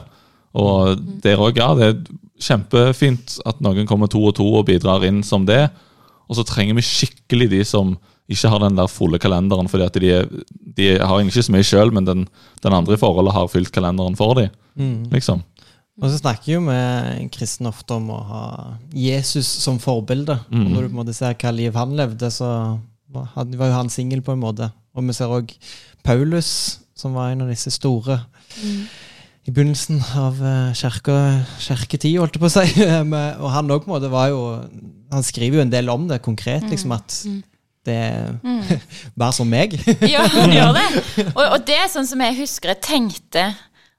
Og der også, ja. Det er kjempefint at noen kommer to og to og bidrar inn som det. Og så trenger vi skikkelig de som ikke har den der fulle kalenderen, fordi at de, de har ikke så mye sjøl, men den, den andre i forholdet har fylt kalenderen for dem. Mm. Liksom. Og så snakker jo vi kristne ofte om å ha Jesus som forbilde. Mm. Og når du på en måte ser hva liv han levde, så var jo han singel på en måte. Og vi ser òg Paulus, som var en av disse store i begynnelsen av uh, kirketid, holdt jeg på å si. Og han òg var jo Han skriver jo en del om det konkret, liksom at det er Vær som meg. Ja, han gjør det. Og, og det er sånn som jeg husker jeg tenkte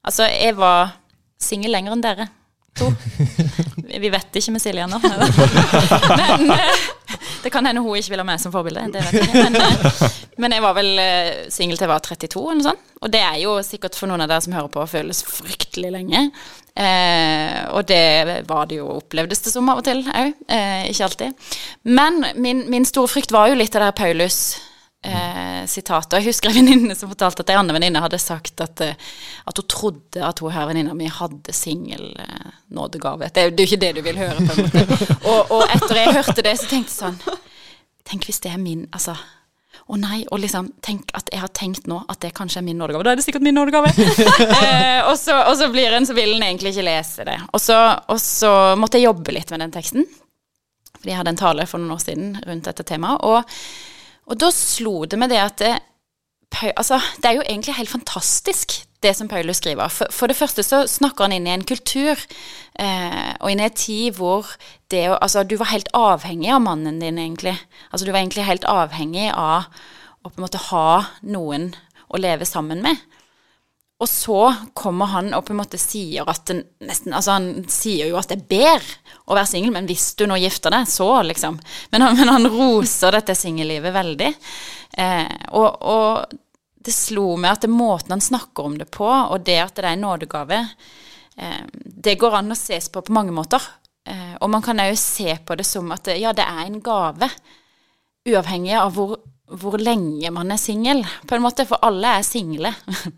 Altså, jeg var singel lenger enn dere to. Vi vet ikke med Silje ennå. Men eh, det kan hende hun ikke vil ha meg som forbilde. Det vet jeg ikke. Men, eh, men jeg var vel singel til jeg var 32, eller noe sånt. Og det er jo sikkert for noen av dere som hører på, føles fryktelig lenge. Eh, og det var det jo, opplevdes det som av og til òg. Eh, ikke alltid. Men min, min store frykt var jo litt av det der Paulus eh, jeg husker en venninne som fortalte at ei annen venninne hadde sagt at, eh, at hun trodde at hun her venninna mi hadde singel eh. Det, det er jo ikke det du vil høre, på en måte. Og, og etter jeg hørte det, så tenkte jeg sånn Tenk hvis det er min Altså. Å nei, og liksom, tenk at jeg har tenkt nå at det kanskje er min nådegave. Da er det sikkert min nådegave. eh, og, så, og så blir en, så vil en egentlig ikke lese det. Og så, og så måtte jeg jobbe litt med den teksten. Fordi jeg hadde en tale for noen år siden rundt dette temaet. Og, og da slo det meg det at det, altså, det er jo egentlig helt fantastisk, det som Paulus skriver. For, for det første så snakker han inn i en kultur, eh, og inn i en tid hvor det å Altså, du var helt avhengig av mannen din, egentlig. Altså, du var egentlig helt avhengig av å på en måte ha noen å leve sammen med. Og så kommer han og på en måte sier at den, nesten, altså Han sier jo at det er bedre å være singel, men hvis du nå gifter deg, så liksom. Men han, men han roser dette singellivet veldig. Eh, og, og, det slo meg at det måten han snakker om det på, og det at det er en nådegave, eh, det går an å ses på på mange måter. Eh, og man kan òg se på det som at ja, det er en gave, uavhengig av hvor, hvor lenge man er singel, på en måte, for alle er single.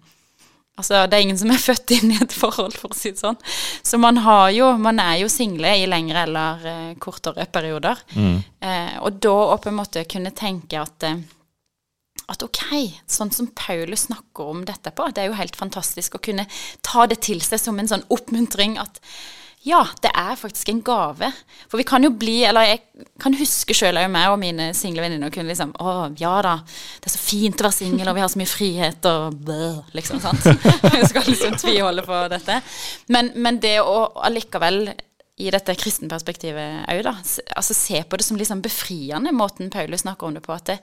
Altså, det er ingen som er født inn i et forhold, for å si det sånn. Så man har jo Man er jo single i lengre eller eh, kortere perioder. Mm. Eh, og da å på en måte kunne tenke at eh, at ok, sånn som Paulus snakker om dette på, det er jo helt fantastisk å kunne ta det til seg som en sånn oppmuntring at ja, det er faktisk en gave. For vi kan jo bli, eller jeg kan huske sjøl òg meg og mine single venninner kunne liksom Å, ja da, det er så fint å være singel, og vi har så mye frihet, og bæ, liksom, sant. Vi skal liksom tviholde på dette. Men, men det å allikevel i dette kristenperspektivet òg, da. Altså se på det som liksom befriende, måten Paulus snakker om det på. At det,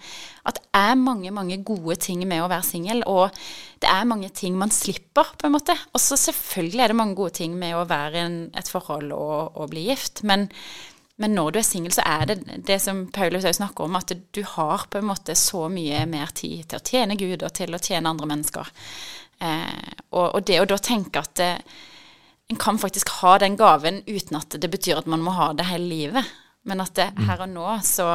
at det er mange, mange gode ting med å være singel, og det er mange ting man slipper, på en måte. Og så selvfølgelig er det mange gode ting med å være i et forhold og, og, bli gift, men, men når du er singel, så er det det som Paulus òg snakker om, at du har på en måte så mye mer tid til å tjene Gud og til å tjene andre mennesker. Eh, og, og, det å da tenke at det, en kan faktisk ha den gaven uten at det betyr at man må ha det hele livet. Men at det, mm. her og nå så,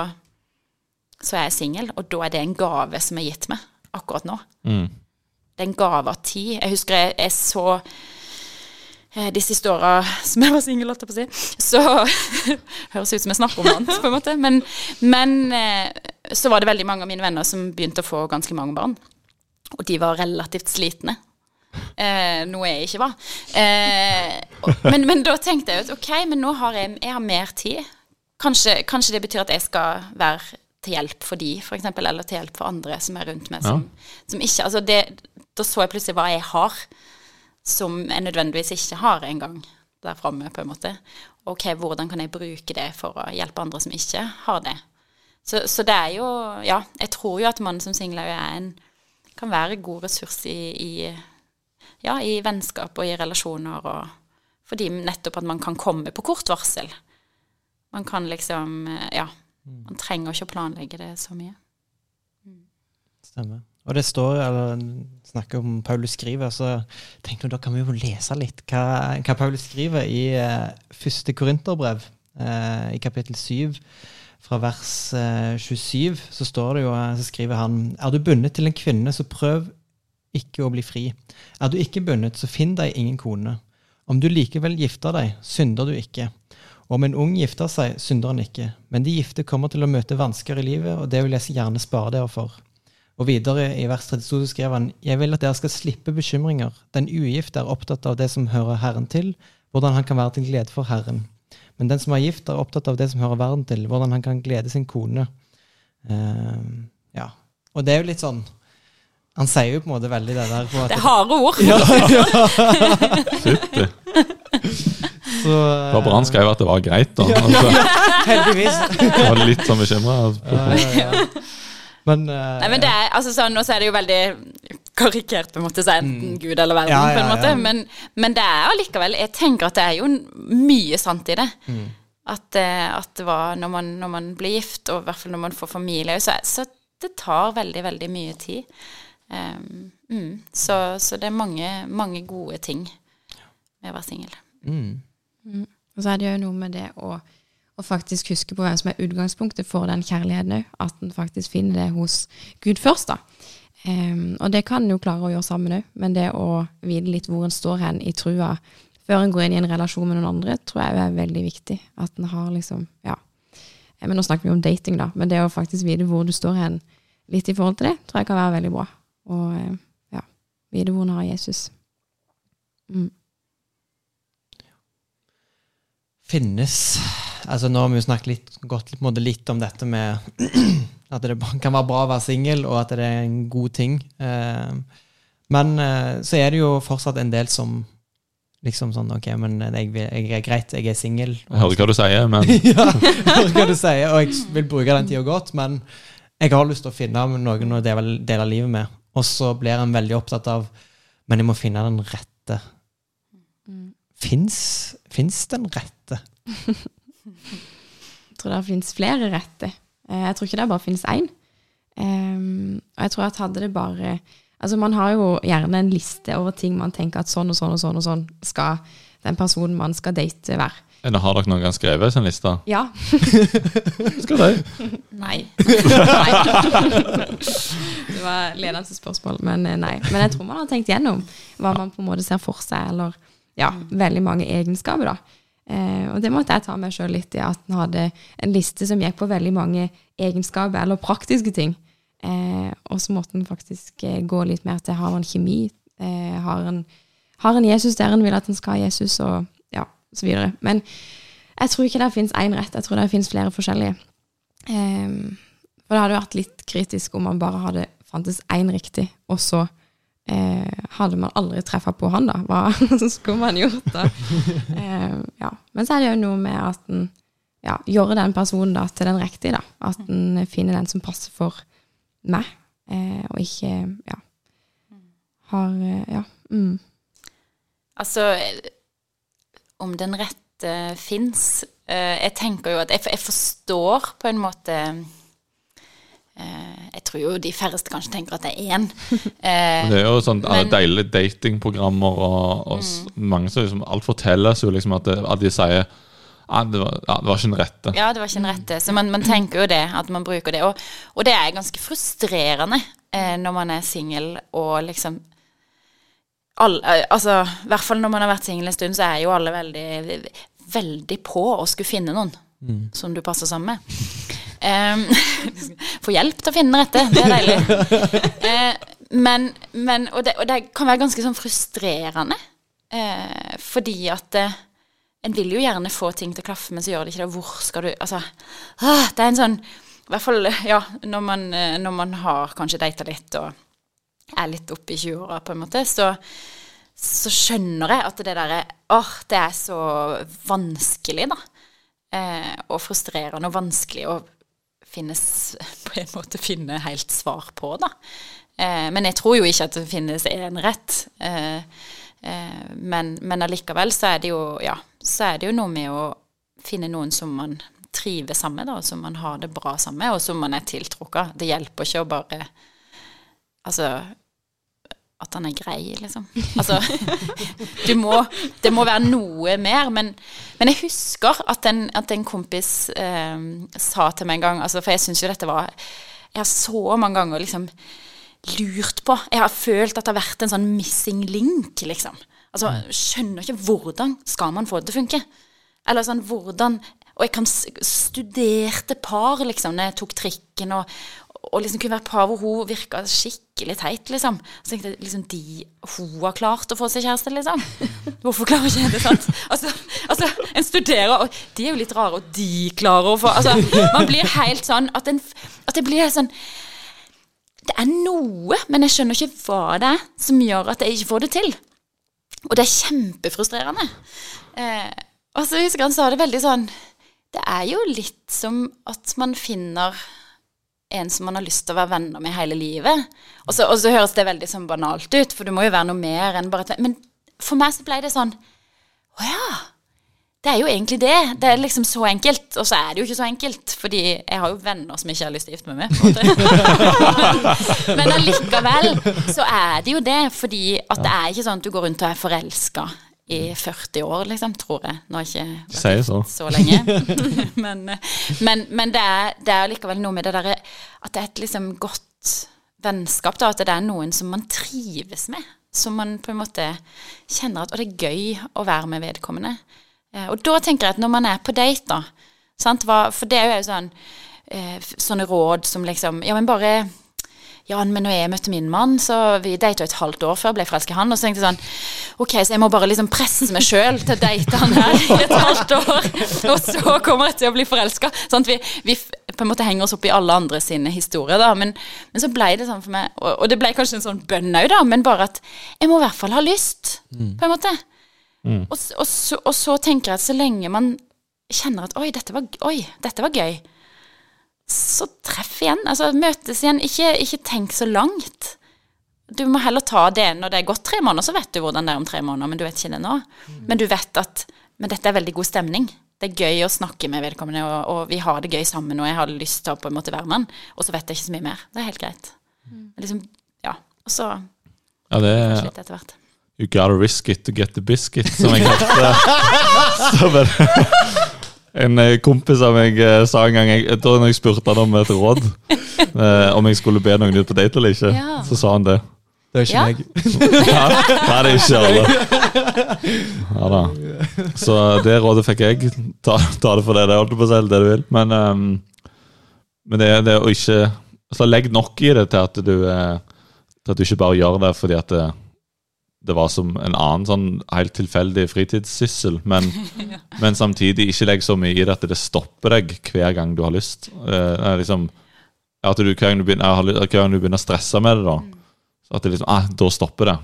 så er jeg singel, og da er det en gave som er gitt meg akkurat nå. Mm. Det er en gave av tid. Jeg husker jeg, jeg så eh, de siste åra som jeg var singel, holdt jeg på å si, så Høres ut som jeg snakker om annet, på en måte. Men, men eh, så var det veldig mange av mine venner som begynte å få ganske mange barn. Og de var relativt slitne. Eh, noe jeg ikke var. Eh, men, men, da tenkte jeg at ok, men nå har jeg, jeg har mer tid. Kanskje, kanskje, det betyr at jeg skal være til hjelp for de, f.eks., eller til hjelp for andre som er rundt meg. Som, ja. som ikke, altså det, da så jeg plutselig hva jeg har, som jeg nødvendigvis ikke har engang der framme, på en måte. Ok, hvordan kan jeg bruke det for å hjelpe andre som ikke har det? Så, så det er jo Ja, jeg tror jo at man som singel er en kan være god ressurs i, i ja, i vennskap og i relasjoner, og fordi nettopp at man kan komme på kort varsel. Man kan liksom Ja. Man trenger ikke å planlegge det så mye. Mm. Stemmer. Og det står, eller snakker om Paulus skriver, så tenkte jeg da kan vi jo lese litt hva, hva Paulus skriver i eh, første Korinterbrev, eh, i kapittel 7, fra vers eh, 27, så står det jo, eh, så skriver han Er du bundet til en kvinne, så prøv ikke å bli fri. Er du ikke bundet, så finn deg ingen kone. Om du likevel gifter deg, synder du ikke. Om en ung gifter seg, synder han ikke. Men de gifte kommer til å møte vansker i livet, og det vil jeg gjerne spare dere for. Og videre i vers 32 skrev han, Jeg vil at dere skal slippe bekymringer. Den ugifte er opptatt av det som hører Herren til, hvordan han kan være til glede for Herren. Men den som er gift, er opptatt av det som hører verden til, hvordan han kan glede sin kone. Uh, ja. Og det er jo litt sånn han sier jo på en måte veldig det der Det er harde ord. Ja, ja. Fytti. bra han skrev at det var greit, da. Ja, altså, heldigvis. Jeg var litt sånn bekymra. Altså. Men, uh, Nei, men det er, altså, sånn, Nå er det jo veldig karikert, på en måte, så enten mm. Gud eller verden, på en måte. Men, men, det er allikevel Jeg tenker at det er jo mye sant i det. Mm. At, eh, at, det var når man, når man, blir gift, og i hvert fall når man får familie, så, så det tar veldig, veldig mye tid. Um, mm, så, så, det er mange, mange, gode ting med å være singel. Mm. Mm. Og så er det jo noe med det å, å, faktisk huske på hvem som er utgangspunktet for den kjærligheten òg. At en faktisk finner det hos Gud først, da. Um, og det kan en jo klare å gjøre sammen òg, men det å vite litt hvor en står hen i trua før en går inn i en relasjon med noen andre, tror jeg er veldig viktig. At en har liksom Ja. Men nå snakker vi om dating, da, men det å faktisk vite hvor du står hen litt i forhold til det, tror jeg kan være veldig bra og eh, ja, vite hvor en har Jesus. Mm. Finnes altså Nå har vi jo snakket litt, gått litt, litt om dette med at det kan være bra å være singel, og at det er en god ting. Eh, men eh, så er det jo fortsatt en del som liksom sånn Ok, men jeg, jeg er greit, jeg er singel. Jeg hører hva du sier, men Ja, jeg hører hva du sier, og jeg vil bruke den tida godt, men jeg har lyst til å finne noen å dele livet med. Og så blir en veldig opptatt av Men jeg må finne den rette. Mm. Fins Fins den rette? Jeg tror det finnes flere rette. Eh, Jeg tror ikke det bare finnes én. Ehm, og jeg tror at hadde det bare Altså Man har jo gjerne en liste over ting man tenker at sånn og sånn og sånn og sånn skal den personen man skal date, være. Eller har dere noen gang skrevet sånn liste? Ja. Skal de? Nei. det var ledende spørsmål, men eh, nei. Men jeg tror man har tenkt gjennom hva man på en måte ser for seg, eller ja, veldig mange egenskaper, da. Eh, og det måtte jeg ta meg sjøl litt i, at en hadde en liste som gikk på veldig mange egenskaper eller praktiske ting. Eh, og så måtte en faktisk eh, gå litt mer til har man kjemi, eh, har, en, har en Jesus der en vil at en skal ha Jesus, og videre. Men jeg tror ikke det finnes én rett, jeg tror det finnes flere forskjellige. Um, for det hadde vært litt kritisk om man bare hadde fantes én riktig, og så eh, hadde man aldri treffa på han, da. Hva skulle man gjort da? Eh, ja. Men så er det jo noe med at en ja, gjør den personen da til den riktige, da. At en finner den som passer for meg, eh, og ikke ja, har eh, Ja. Mm. Altså, om den rette fins Jeg tenker jo at jeg, jeg forstår på en måte eh, Jeg tror jo de færreste kanskje tenker at det er én. Eh, Det er jo sånn deilige datingprogrammer og, og mm. mange som liksom Alt fortelles jo liksom at, det, at de sier ja, det, var, ja, det var ikke den rette. Ja, det var ikke den rette. Så man, man tenker jo det, at man bruker det. Og, og det er ganske frustrerende eh, når man er singel og liksom all, eh, Altså, i hvert fall når man har vært singel en stund, så er jo alle veldig, veldig på å skulle finne noen som du passer sammen med. Um, Få hjelp til å finne den rette, det er deilig. Uh, men, men og, det, og det kan være ganske sånn frustrerende, Uh, fordi at uh, en vil jo gjerne få ting til å klaffe, men så gjør det ikke det. Hvor skal du Altså, ah, det er en sånn I hvert fall, ja, når man, når man har kanskje data litt og er litt oppe i 20-åra, på en måte, så, så skjønner jeg at det derre Åh, det er så vanskelig, da. Eh, og frustrerende og vanskelig å finnes På en måte finne helt svar på, da. Eh, men jeg tror jo ikke at det finnes én rett. Eh, eh, men, men allikevel så er det jo Ja, så er det jo noe med å finne noen som man trives sammen med, da, og som man har det bra sammen med, og som man er tiltrukket. Det hjelper ikke å bare Altså at han er grei, liksom. Altså du må, Det må være noe mer. Men, men jeg husker at en, at en kompis eh, sa til meg en gang altså, For jeg syns jo dette var Jeg har så mange ganger liksom lurt på Jeg har følt at det har vært en sånn missing link, liksom. Altså, skjønner ikke hvordan skal man få det til å funke. Eller sånn, hvordan Og jeg kan studerte par, liksom, når jeg tok trikken, og, og liksom kunne være par hvor hun virka skikkelig teit, liksom. Så tenkte jeg liksom de Hun har klart å få seg kjæreste, liksom. Hvorfor klarer ikke jeg det? sant? Altså, altså, en studerer, og de er jo litt rare, og de klarer å få Altså, man blir helt sånn at, en, at det blir sånn Det er noe, men jeg skjønner ikke hva det er som gjør at jeg ikke får det til. Og det er kjempefrustrerende. Eh, og så husker han sa det veldig sånn Det er jo litt som at man finner en som man har lyst til å være venner med hele livet. Og så, og så høres det veldig sånn banalt ut, for du må jo være noe mer enn bare et Men for meg så ble det sånn Å ja. Det er jo egentlig det. Det er liksom så enkelt. Og så er det jo ikke så enkelt, fordi jeg har jo venner som ikke har lyst til å gifte meg med. Men allikevel så er det jo det, fordi at det er ikke sånn at du går rundt og er forelska i 40 år, liksom, tror jeg. Nå har jeg ikke Sier så. så lenge. men men, men det, er, det er likevel noe med det derre at det er et liksom godt vennskap, da. At det er noen som man trives med. Som man på en måte kjenner at Og det er gøy å være med vedkommende. Eh, og da tenker jeg at når man er på date, da sant, For det er jo sånn sånne råd som liksom Ja, men bare ja, men når jeg møtte min mann, så vi data et halvt år før jeg ble forelska i han. Og så tenkte jeg sånn Ok, så jeg må bare liksom presse meg sjøl til å date han her i et halvt år. Og så kommer jeg til å bli forelska. Sånn at vi, vi på en måte henger oss opp i alle andre sine historier, da. Men, men så ble det sånn for meg, og, og det ble kanskje en sånn bønn òg, da, men bare at jeg må i hvert fall ha lyst, på en måte. Og, s- og, så, og så tenker jeg at så lenge man kjenner at oi, dette var, oi, dette var gøy, så treff igjen. Altså møtes igjen. Ikke, ikke tenk så langt. Du må heller ta det når det er gått tre måneder, så vet du hvordan det er om tre måneder, men du vet ikke det nå. Men du vet at Men dette er veldig god stemning. Det er gøy å snakke med vedkommende, og, og vi har det gøy sammen, og jeg har lyst til å på en måte være med han. Og så vet jeg ikke så mye mer. Det er helt greit. Liksom, ja. Og så Ja, det er etter hvert. You gotta risk it to get the biscuit, som jeg kalte Som en, eh, kompis av meg eh, sa en gang jeg, jeg når jeg spurte han om et råd, eh, om jeg skulle be noen ut på date eller ikke, Ja. så sa han det. Det er ikke Ja. meg. Ja, nei, det er ikke alle. Ja da. Så det rådet fikk jeg. Ta, ta det for det det holdt på å si, det du vil. Men, um, men det er det å ikke altså Legg nok i det til at du Til at du ikke bare gjør det fordi at det, det var som en annen sånn helt tilfeldig fritidssyssel. Men, men samtidig ikke legg så mye i det at det stopper deg hver gang du har lyst. Eh, liksom, at du, hver, gang du begynner, hver gang du begynner å stresse med det, da, mm. at det liksom, ah, da stopper det.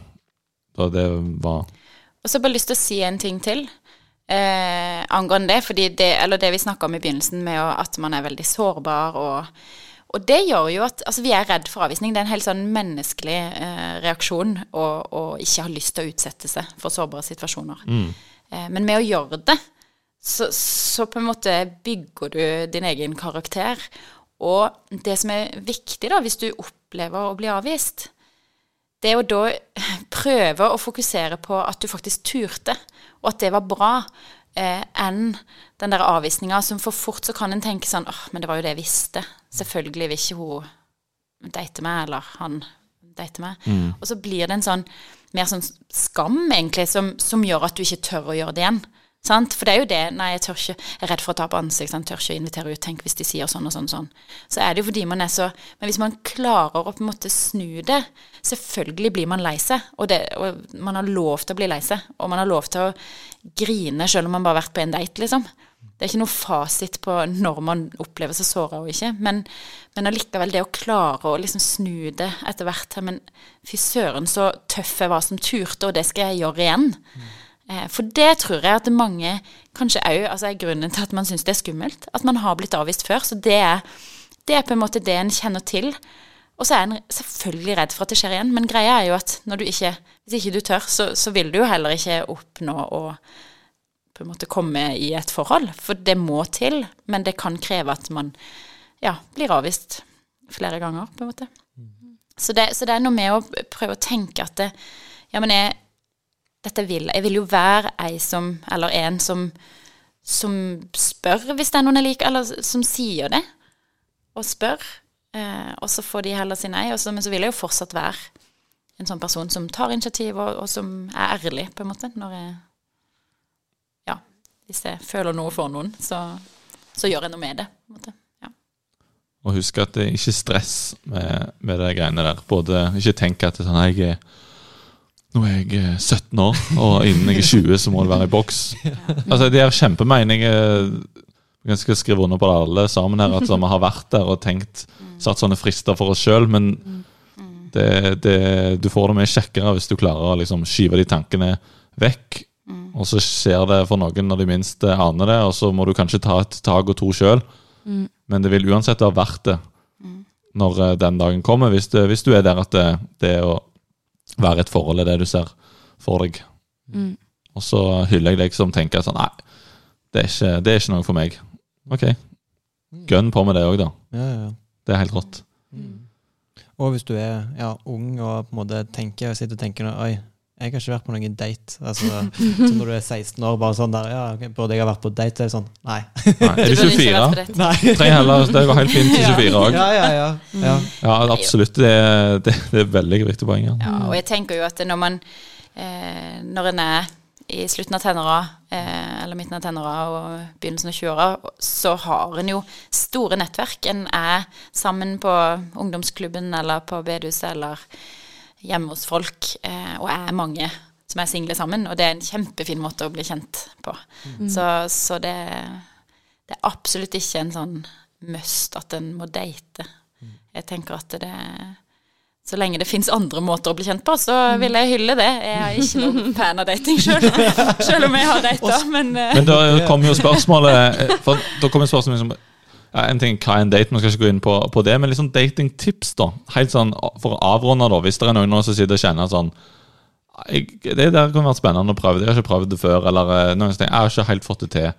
Da det var Og så har jeg bare lyst til å si en ting til eh, angående det. fordi det, eller det vi snakka om i begynnelsen, med at man er veldig sårbar. Og, og det gjør jo at altså Vi er redd for avvisning. Det er en helt sånn menneskelig eh, reaksjon å å ikke ha lyst til å utsette seg for sårbare situasjoner. Eh, men med å gjøre det, så, så på en måte bygger du din egen karakter. Og det som er viktig da, hvis du opplever å bli avvist, det er å da prøve å fokusere på at du faktisk turte, og at det var bra, eh, enn den der avvisninga som for fort så kan en tenke sånn åh, men det var jo det jeg visste. Selvfølgelig vil ikke hun date meg, eller han date meg. Og så blir det en sånn mer sånn skam, egentlig, som, som gjør at du ikke tør å gjøre det igjen. Sant? For det er jo det Nei, jeg tør ikke Jeg er redd for å tape ansikt. Jeg tør ikke å invitere ut. Tenk hvis de sier sånn og sånn og sånn. Så er det jo fordi man er så Men hvis man klarer å på en måte snu det Selvfølgelig blir man lei seg, og, og man har lov til å bli lei seg. Og man har lov til å grine selv om man bare har vært på en date, liksom. Det er ikke noe fasit på når man opplever seg såra og ikke. Men, men allikevel, det å klare å liksom snu det etter hvert her Men fy søren, så tøff jeg var som turte, og det skal jeg gjøre igjen. Eh, For det tror jeg at mange kanskje òg altså er grunnen til at man syns det er skummelt. At man har blitt avvist før. Så det er, det er på en måte det en kjenner til. Og så er en selvfølgelig redd for at det skjer igjen, men greia er jo at når du ikke, hvis ikke du tør, så, så vil du jo heller ikke oppnå å på en måte komme i et forhold. For det må til, men det kan kreve at man ja, blir avvist flere ganger, på en måte. Så det, så det er noe med å prøve å tenke at det, ja, men jeg, dette vil jeg. vil jo være ei som, eller en som, som spør hvis det er noen jeg liker, eller som sier det, og spør. Eh, og så får de heller si nei, så, men så vil jeg jo fortsatt være en sånn person som tar initiativ, og, og som er ærlig, på en måte, når jeg Ja, hvis jeg føler noe for noen, så, så gjør jeg noe med det. på en måte. Og husk at det er ikke stress med, med de greiene der. Både Ikke tenk at sånn jeg er nå er jeg eh, 17 år, og innen jeg er 20, så må det være i boks. Altså, Det er kjempemening. Jeg skal skrive under på det alle sammen her, at vi har vært der og tenkt, satt sånne frister for oss sjøl, men det, det, du får det mye kjekkere hvis du klarer å liksom skyve de tankene vekk. Og så skjer det for noen når de minst aner det, og så må du kanskje ta et tak og to sjøl. Men det vil uansett være verdt det når eh, den dagen kommer, hvis, det, hvis du er der at det, det å være et forhold er det du ser for deg. Mm. Og så hyller jeg deg som tenker sånn Nei, det er ikke, det er ikke noe for meg. Ok, gønn på med det òg, da. Ja, ja, ja. Det er helt rått. Og hvis du er ja, ung og på en måte tenker og sitter og tenker Oi, jeg har ikke vært på noen date. Altså, så når du er 16 år, bare sånn der Ja, burde jeg ha vært på date? Så er det sånn Nei. Nei, er du burde ikke 24? vært på date. Nei. Trenger heller, det går helt fint til 24 òg. Ja, ja, ja. ja. Ja, absolutt. Det, er- det, det er veldig viktig poeng. Ja. Ja, og jeg tenker jo at når man eh, Når en er i slutten av tenåra, eh, eller midten av tenåra og begynnelsen av 20-åra, så har en jo store nettverk. En er sammen på ungdomsklubben eller på bedehuset eller hjemme hos folk, eh, og er mange som er single sammen. Og det er en kjempefin måte å bli kjent på. Så, så det, det er absolutt ikke en sånn must at en må date. Jeg tenker at det så lenge det fins andre måter å bli kjent på, så vil jeg hylle det. Jeg er ikke noen fan av dating sjøl, selv om jeg har data, men eh, Men da kommer jo spørsmålet eh, for Da kommer spørsmålet liksom ja, En ting hva er en date, man skal ikke gå inn på, på det, men sånn datingtips, da. Helt sånn for å avrunde, da. Hvis det er noen som sitter og kjenner sånn jeg, Det der kunne vært spennende å prøve. Jeg har ikke prøvd det før. Eller eh, noen som tenker, jeg har ikke helt fått det til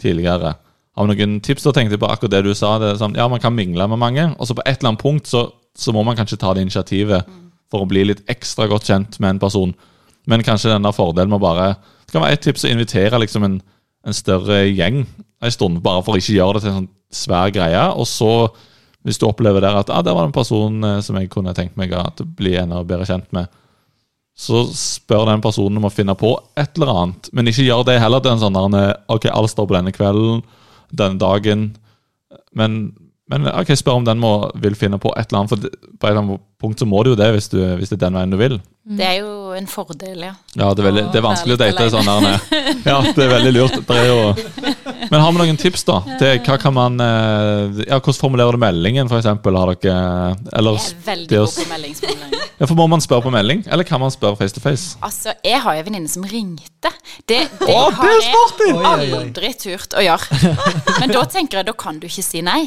tidligere. Har noen tips? Da tenkte jeg på akkurat det du sa. Det er sånn, ja, Man kan mingle med mange, og så på et eller annet punkt så, så må man kanskje ta det initiativet for å bli litt ekstra godt kjent med en person. Men kanskje den der fordelen med bare Det kan være et tips å invitere liksom en, en større gjeng en stund, bare for å gjøre det til en sånn svær greie. Og så, hvis du opplever der at ah, der var det en person eh, som jeg kunne tenkt meg å bli enda bedre kjent med, så spør den personen om å finne på et eller annet. Men ikke gjør det heller til en sånn der, Ok, alle står på denne kvelden, denne dagen. Men, men ok, spør om den må, vil finne på et eller annet. For det, på et eller annet punkt så må du jo det, hvis, du, hvis det er den veien du vil. Det er jo en fordel, ja. Ja, det er, veldig, det er vanskelig å Å, date sånn der. Ja, det er veldig lurt. Det er jo Men har vi noen tips, da? Til hva kan man eh, Ja, Hvordan formulerer du meldingen, f.eks.? Har dere Eller Jeg er veldig god på meldingsformulering. Ja, for Må man spørre på melding, eller kan man spørre face to face? Altså, jeg har jo en venninne som ringte. Det, det Å, har jeg aldri turt å gjøre. Men da tenker jeg, da kan du ikke si nei.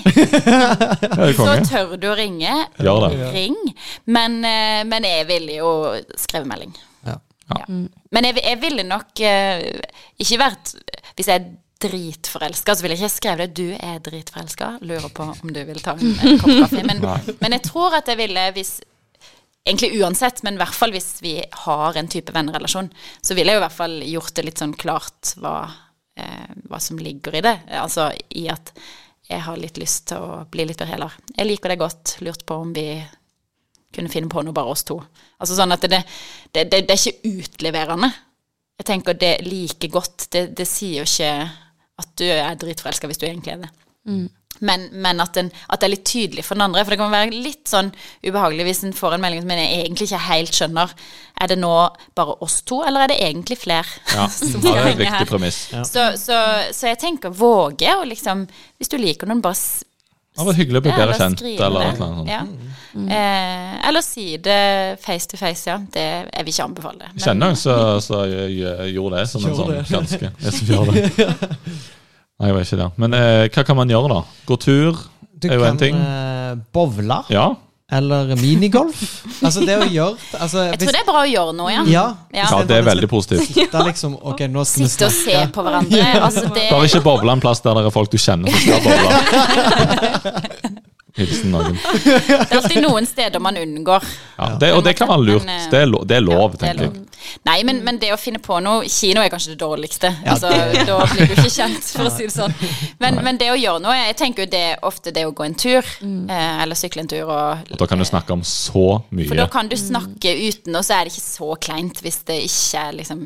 Så tør du å ringe, Gjør det. ring. Men, eh, men jeg ville jo skrevet melding. Ja. Ja. Men jeg, jeg ville nok uh, ikke vært Hvis jeg dritforelska, så ville jeg ikke skrevet det 'du er dritforelska'. Lurer på om du vil ta en, en kopp kaffe. Men, men jeg tror at jeg ville, hvis Egentlig uansett, men i hvert fall hvis vi har en type vennerelasjon, så ville jeg jo i hvert fall gjort det litt sånn klart hva, eh, hva som ligger i det. Altså i at jeg har litt lyst til å bli litt bedre heller. Jeg liker det godt. Lurt på om vi kunne finne på noe bare oss to. Altså sånn at det, det, det, det er ikke utleverende. Jeg tenker det like godt. Det, det sier jo ikke at du er dritforelska hvis du egentlig er det. Men, men at, den, at det er litt tydelig for den andre. For det kan være litt sånn ubehagelig hvis en får en melding som en egentlig ikke helt skjønner. Er det nå bare oss to, eller er det egentlig flere Ja, som ja, skal er et henge viktig her? premiss. Så, så, så jeg tenker våge å liksom Hvis du liker noen, bare Det var hyggelig å bli bedre eller kjent. Eller det. annet sånt. Ja. Eh, eller si det face to face, ja. Det, jeg vil ikke anbefale det. Jeg kjenner noen som så, så gjorde det som en sånn det. ganske jeg som gjør det. Nei, jeg var ikke der. Men eh, hva kan man gjøre, da? Gå tur? Du Er jo en kan Du kan bowle Ja. Eller minigolf. altså det å gjøre altså, Jeg tror det er bra å gjøre noe, ja. Ja. Ja. ja, det er veldig positivt. Det er liksom Ok, nå skal vi Sitte og se på hverandre. Altså det, Bare ikke boble en plass der det er folk du kjenner som skal boble. Hilsen noen. det er alltid noen steder man unngår. Ja, det, og det kan være lurt. Eh, Det er, lov, det er lov, Ja, er tenker jeg. Nei, men, men det å finne på noe Kino er kanskje det dårligste. Ja, altså, Da blir du ikke kjent, for å si det sånn. Men, men det å gjøre noe Jeg tenker jo det ofte det å gå en tur, mm. eller sykle en tur og Og da kan du snakke om så mye. For da kan du snakke uten, og så er det ikke så kleint hvis det ikke er liksom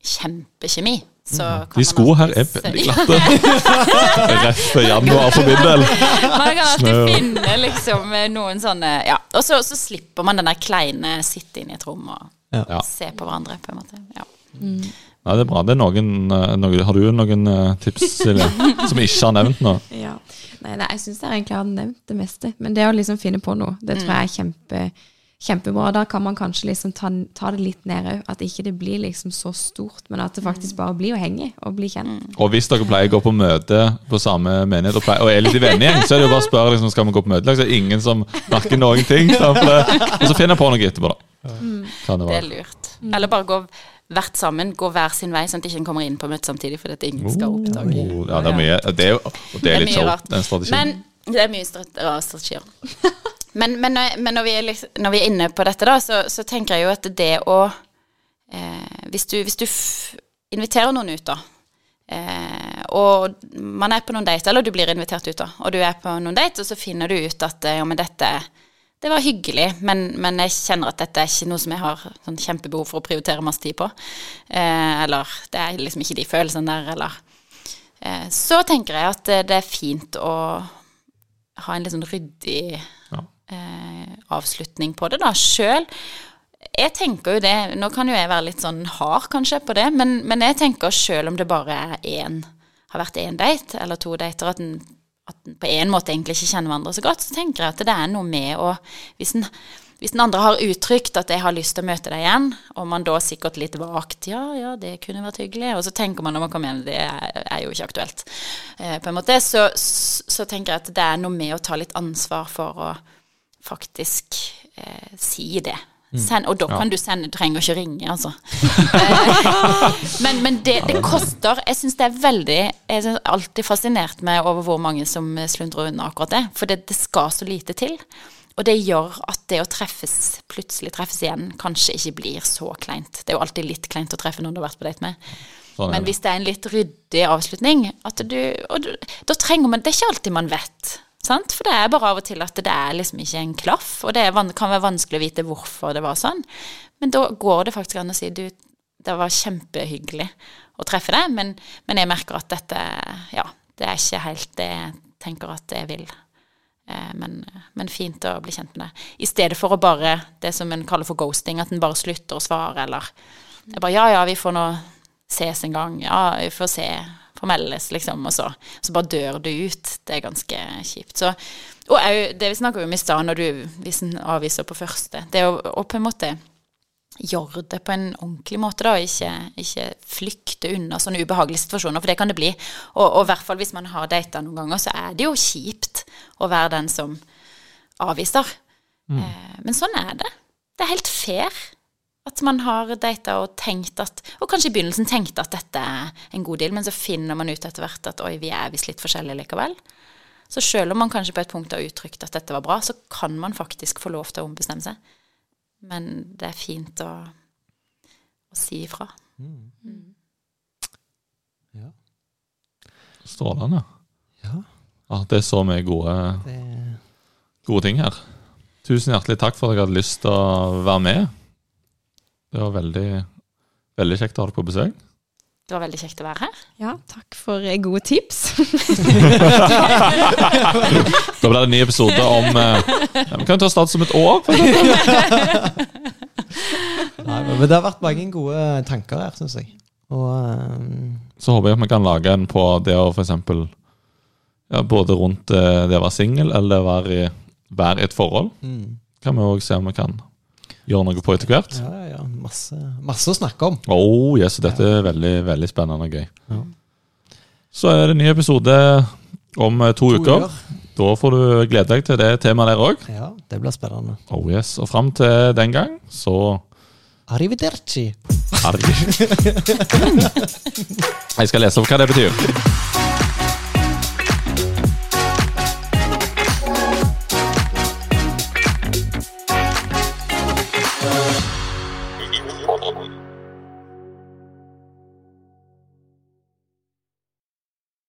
kjempekjemi. Så kan De skoene sko her er veldig glatte. Rett til januar for min del. Man kan alltid Snø. finne liksom noen sånne Ja. Og så, så slipper man den der kleine sitte inne i et rom og Ja. se på hverandre, på en måte. Ja. Ja, det er bra. Det er noen, eh, noen Har du noen eh, tips, Silje, som vi ikke har nevnt nå? Ja. Nei, nei, jeg syns jeg egentlig har nevnt det meste. Men det å liksom finne på noe, det tror jeg er kjempe, kjempebra. Da kan man kanskje liksom ta, ta det litt ned òg. At ikke det blir liksom så stort, men at det faktisk bare blir å henge og bli kjent. Og hvis dere pleier å gå på møte på samme menighet og, pleier, og er litt i vennegjeng, så er det jo bare å spørre liksom, skal vi gå på møte. Så er det ingen som merker noen ting. Og så finner jeg på noe etterpå, da. Kan det Det er lurt. lurt. Eller bare gå hvert sammen, gå hver sin vei, sånn at ikke en kommer inn på møtet samtidig, fordi at ingen skal oppdage. Oh, ja, det er mye. Det er, jo- det er litt mye show, rart. den strategien. Men det er mye rare strategier. Men, men, når- men når, vi er liksom, når vi er inne på dette, da, så, så tenker jeg jo at det å eh, Hvis du, hvis du f inviterer noen ut, da, eh, og man er på noen date, eller du blir invitert ut, da, og du er på noen date, og så finner du ut at eh, ja, men dette det var hyggelig, men, men jeg kjenner at dette er ikke noe som jeg har sånn kjempebehov for å prioritere masse tid på. Eh, eller det er liksom ikke de følelsene der, eller eh, Så tenker jeg at eh, det er fint å ha en litt sånn ryddig Ja. eh, avslutning på det, da, sjøl. Jeg tenker jo det Nå kan jo jeg være litt sånn hard kanskje på det, men, men jeg tenker sjøl om det bare er én har vært én date eller to dater, at en, at på en måte egentlig ikke kjenner hverandre så godt, så tenker jeg at det er noe med å Hvis en hvis den andre har uttrykt at 'jeg har lyst til å møte deg igjen', og man da sikkert litt vagt 'ja, ja, det kunne vært hyggelig', og så tenker man når man kommer hjem 'det er jo ikke aktuelt', eh, på en måte, så, så, tenker jeg at det er noe med å ta litt ansvar for å faktisk eh, si det. Send, og da kan ja. du sende, du trenger ikke ringe, altså. men, men det, det, koster. Jeg syns det er veldig Jeg er alltid fascinert med over hvor mange som slundrer unna akkurat det. For det, det, skal så lite til. Og det gjør at det å treffes, plutselig treffes igjen, kanskje ikke blir så kleint. Det er jo alltid litt kleint å treffe noen du har vært på date med. Sånn Men hvis det er en litt ryddig avslutning at du, og du, Da trenger man Det er ikke alltid man vet Sant? For det er bare av og til at det er liksom ikke en klaff, og det kan være vanskelig å vite hvorfor det var sånn. Men da går det faktisk an å si du, det var kjempehyggelig å treffe deg, men, men, jeg merker at dette Ja, det er ikke helt det jeg tenker at jeg vil. Eh, men, men, fint å bli kjent med det. I stedet for å bare Det som en kaller for ghosting, at en bare slutter å svare, eller bare Ja, ja, vi får nå ses en gang. Ja, vi får se meldes, liksom, og så, så, bare dør du ut. Det er ganske kjipt. Så, og òg det vi snakka om i stad, når du hvis en avviser på første, det å, å på en måte gjøre det på en ordentlig måte, da, ikke, ikke flykte unna sånne ubehagelige situasjoner, for det kan det bli. Og i hvert fall hvis man har data noen ganger, så er det jo kjipt å være den som avviser. Mm. Eh, men sånn er det. Det er helt fair. At man har data og tenkt at Og kanskje i begynnelsen tenkte at dette er en god deal, men så finner man ut etter hvert at oi, vi er visst litt forskjellige likevel. Så selv om man kanskje på et punkt har uttrykt at dette var bra, så kan man faktisk få lov til å ombestemme seg. Men det er fint å, å si ifra. Mm. Mm. Ja. Strålende. Ja. ja. Det er så mye gode, det... gode ting her. Tusen hjertelig takk for at jeg hadde lyst til å være med. Det var veldig, veldig kjekt å ha deg på besøk. Det var veldig kjekt å være her. Ja, takk for eh, gode tips. da blir det en ny episode om eh, ja, Vi kan ta start som et år. Nei, men det har vært mange gode tanker her, syns jeg. Og, um... Så håper jeg at vi kan lage en på det å f.eks. Ja, både rundt det å være singel eller være i, være i et forhold. Mm. Kan vi òg se om vi kan gjøre noe på etter hvert. Ja, ja, masse, masse, å snakke om. Oh, yes, dette er veldig veldig spennende og gøy. Ja. Så er det en ny episode om eh, to, to uker. uker. Da får du glede deg til det temaet der òg. Ja, det blir spennende. Oh, yes. Og fram til den gang, så Arrivederci. Arrivederci. Jeg skal lese opp hva det betyr.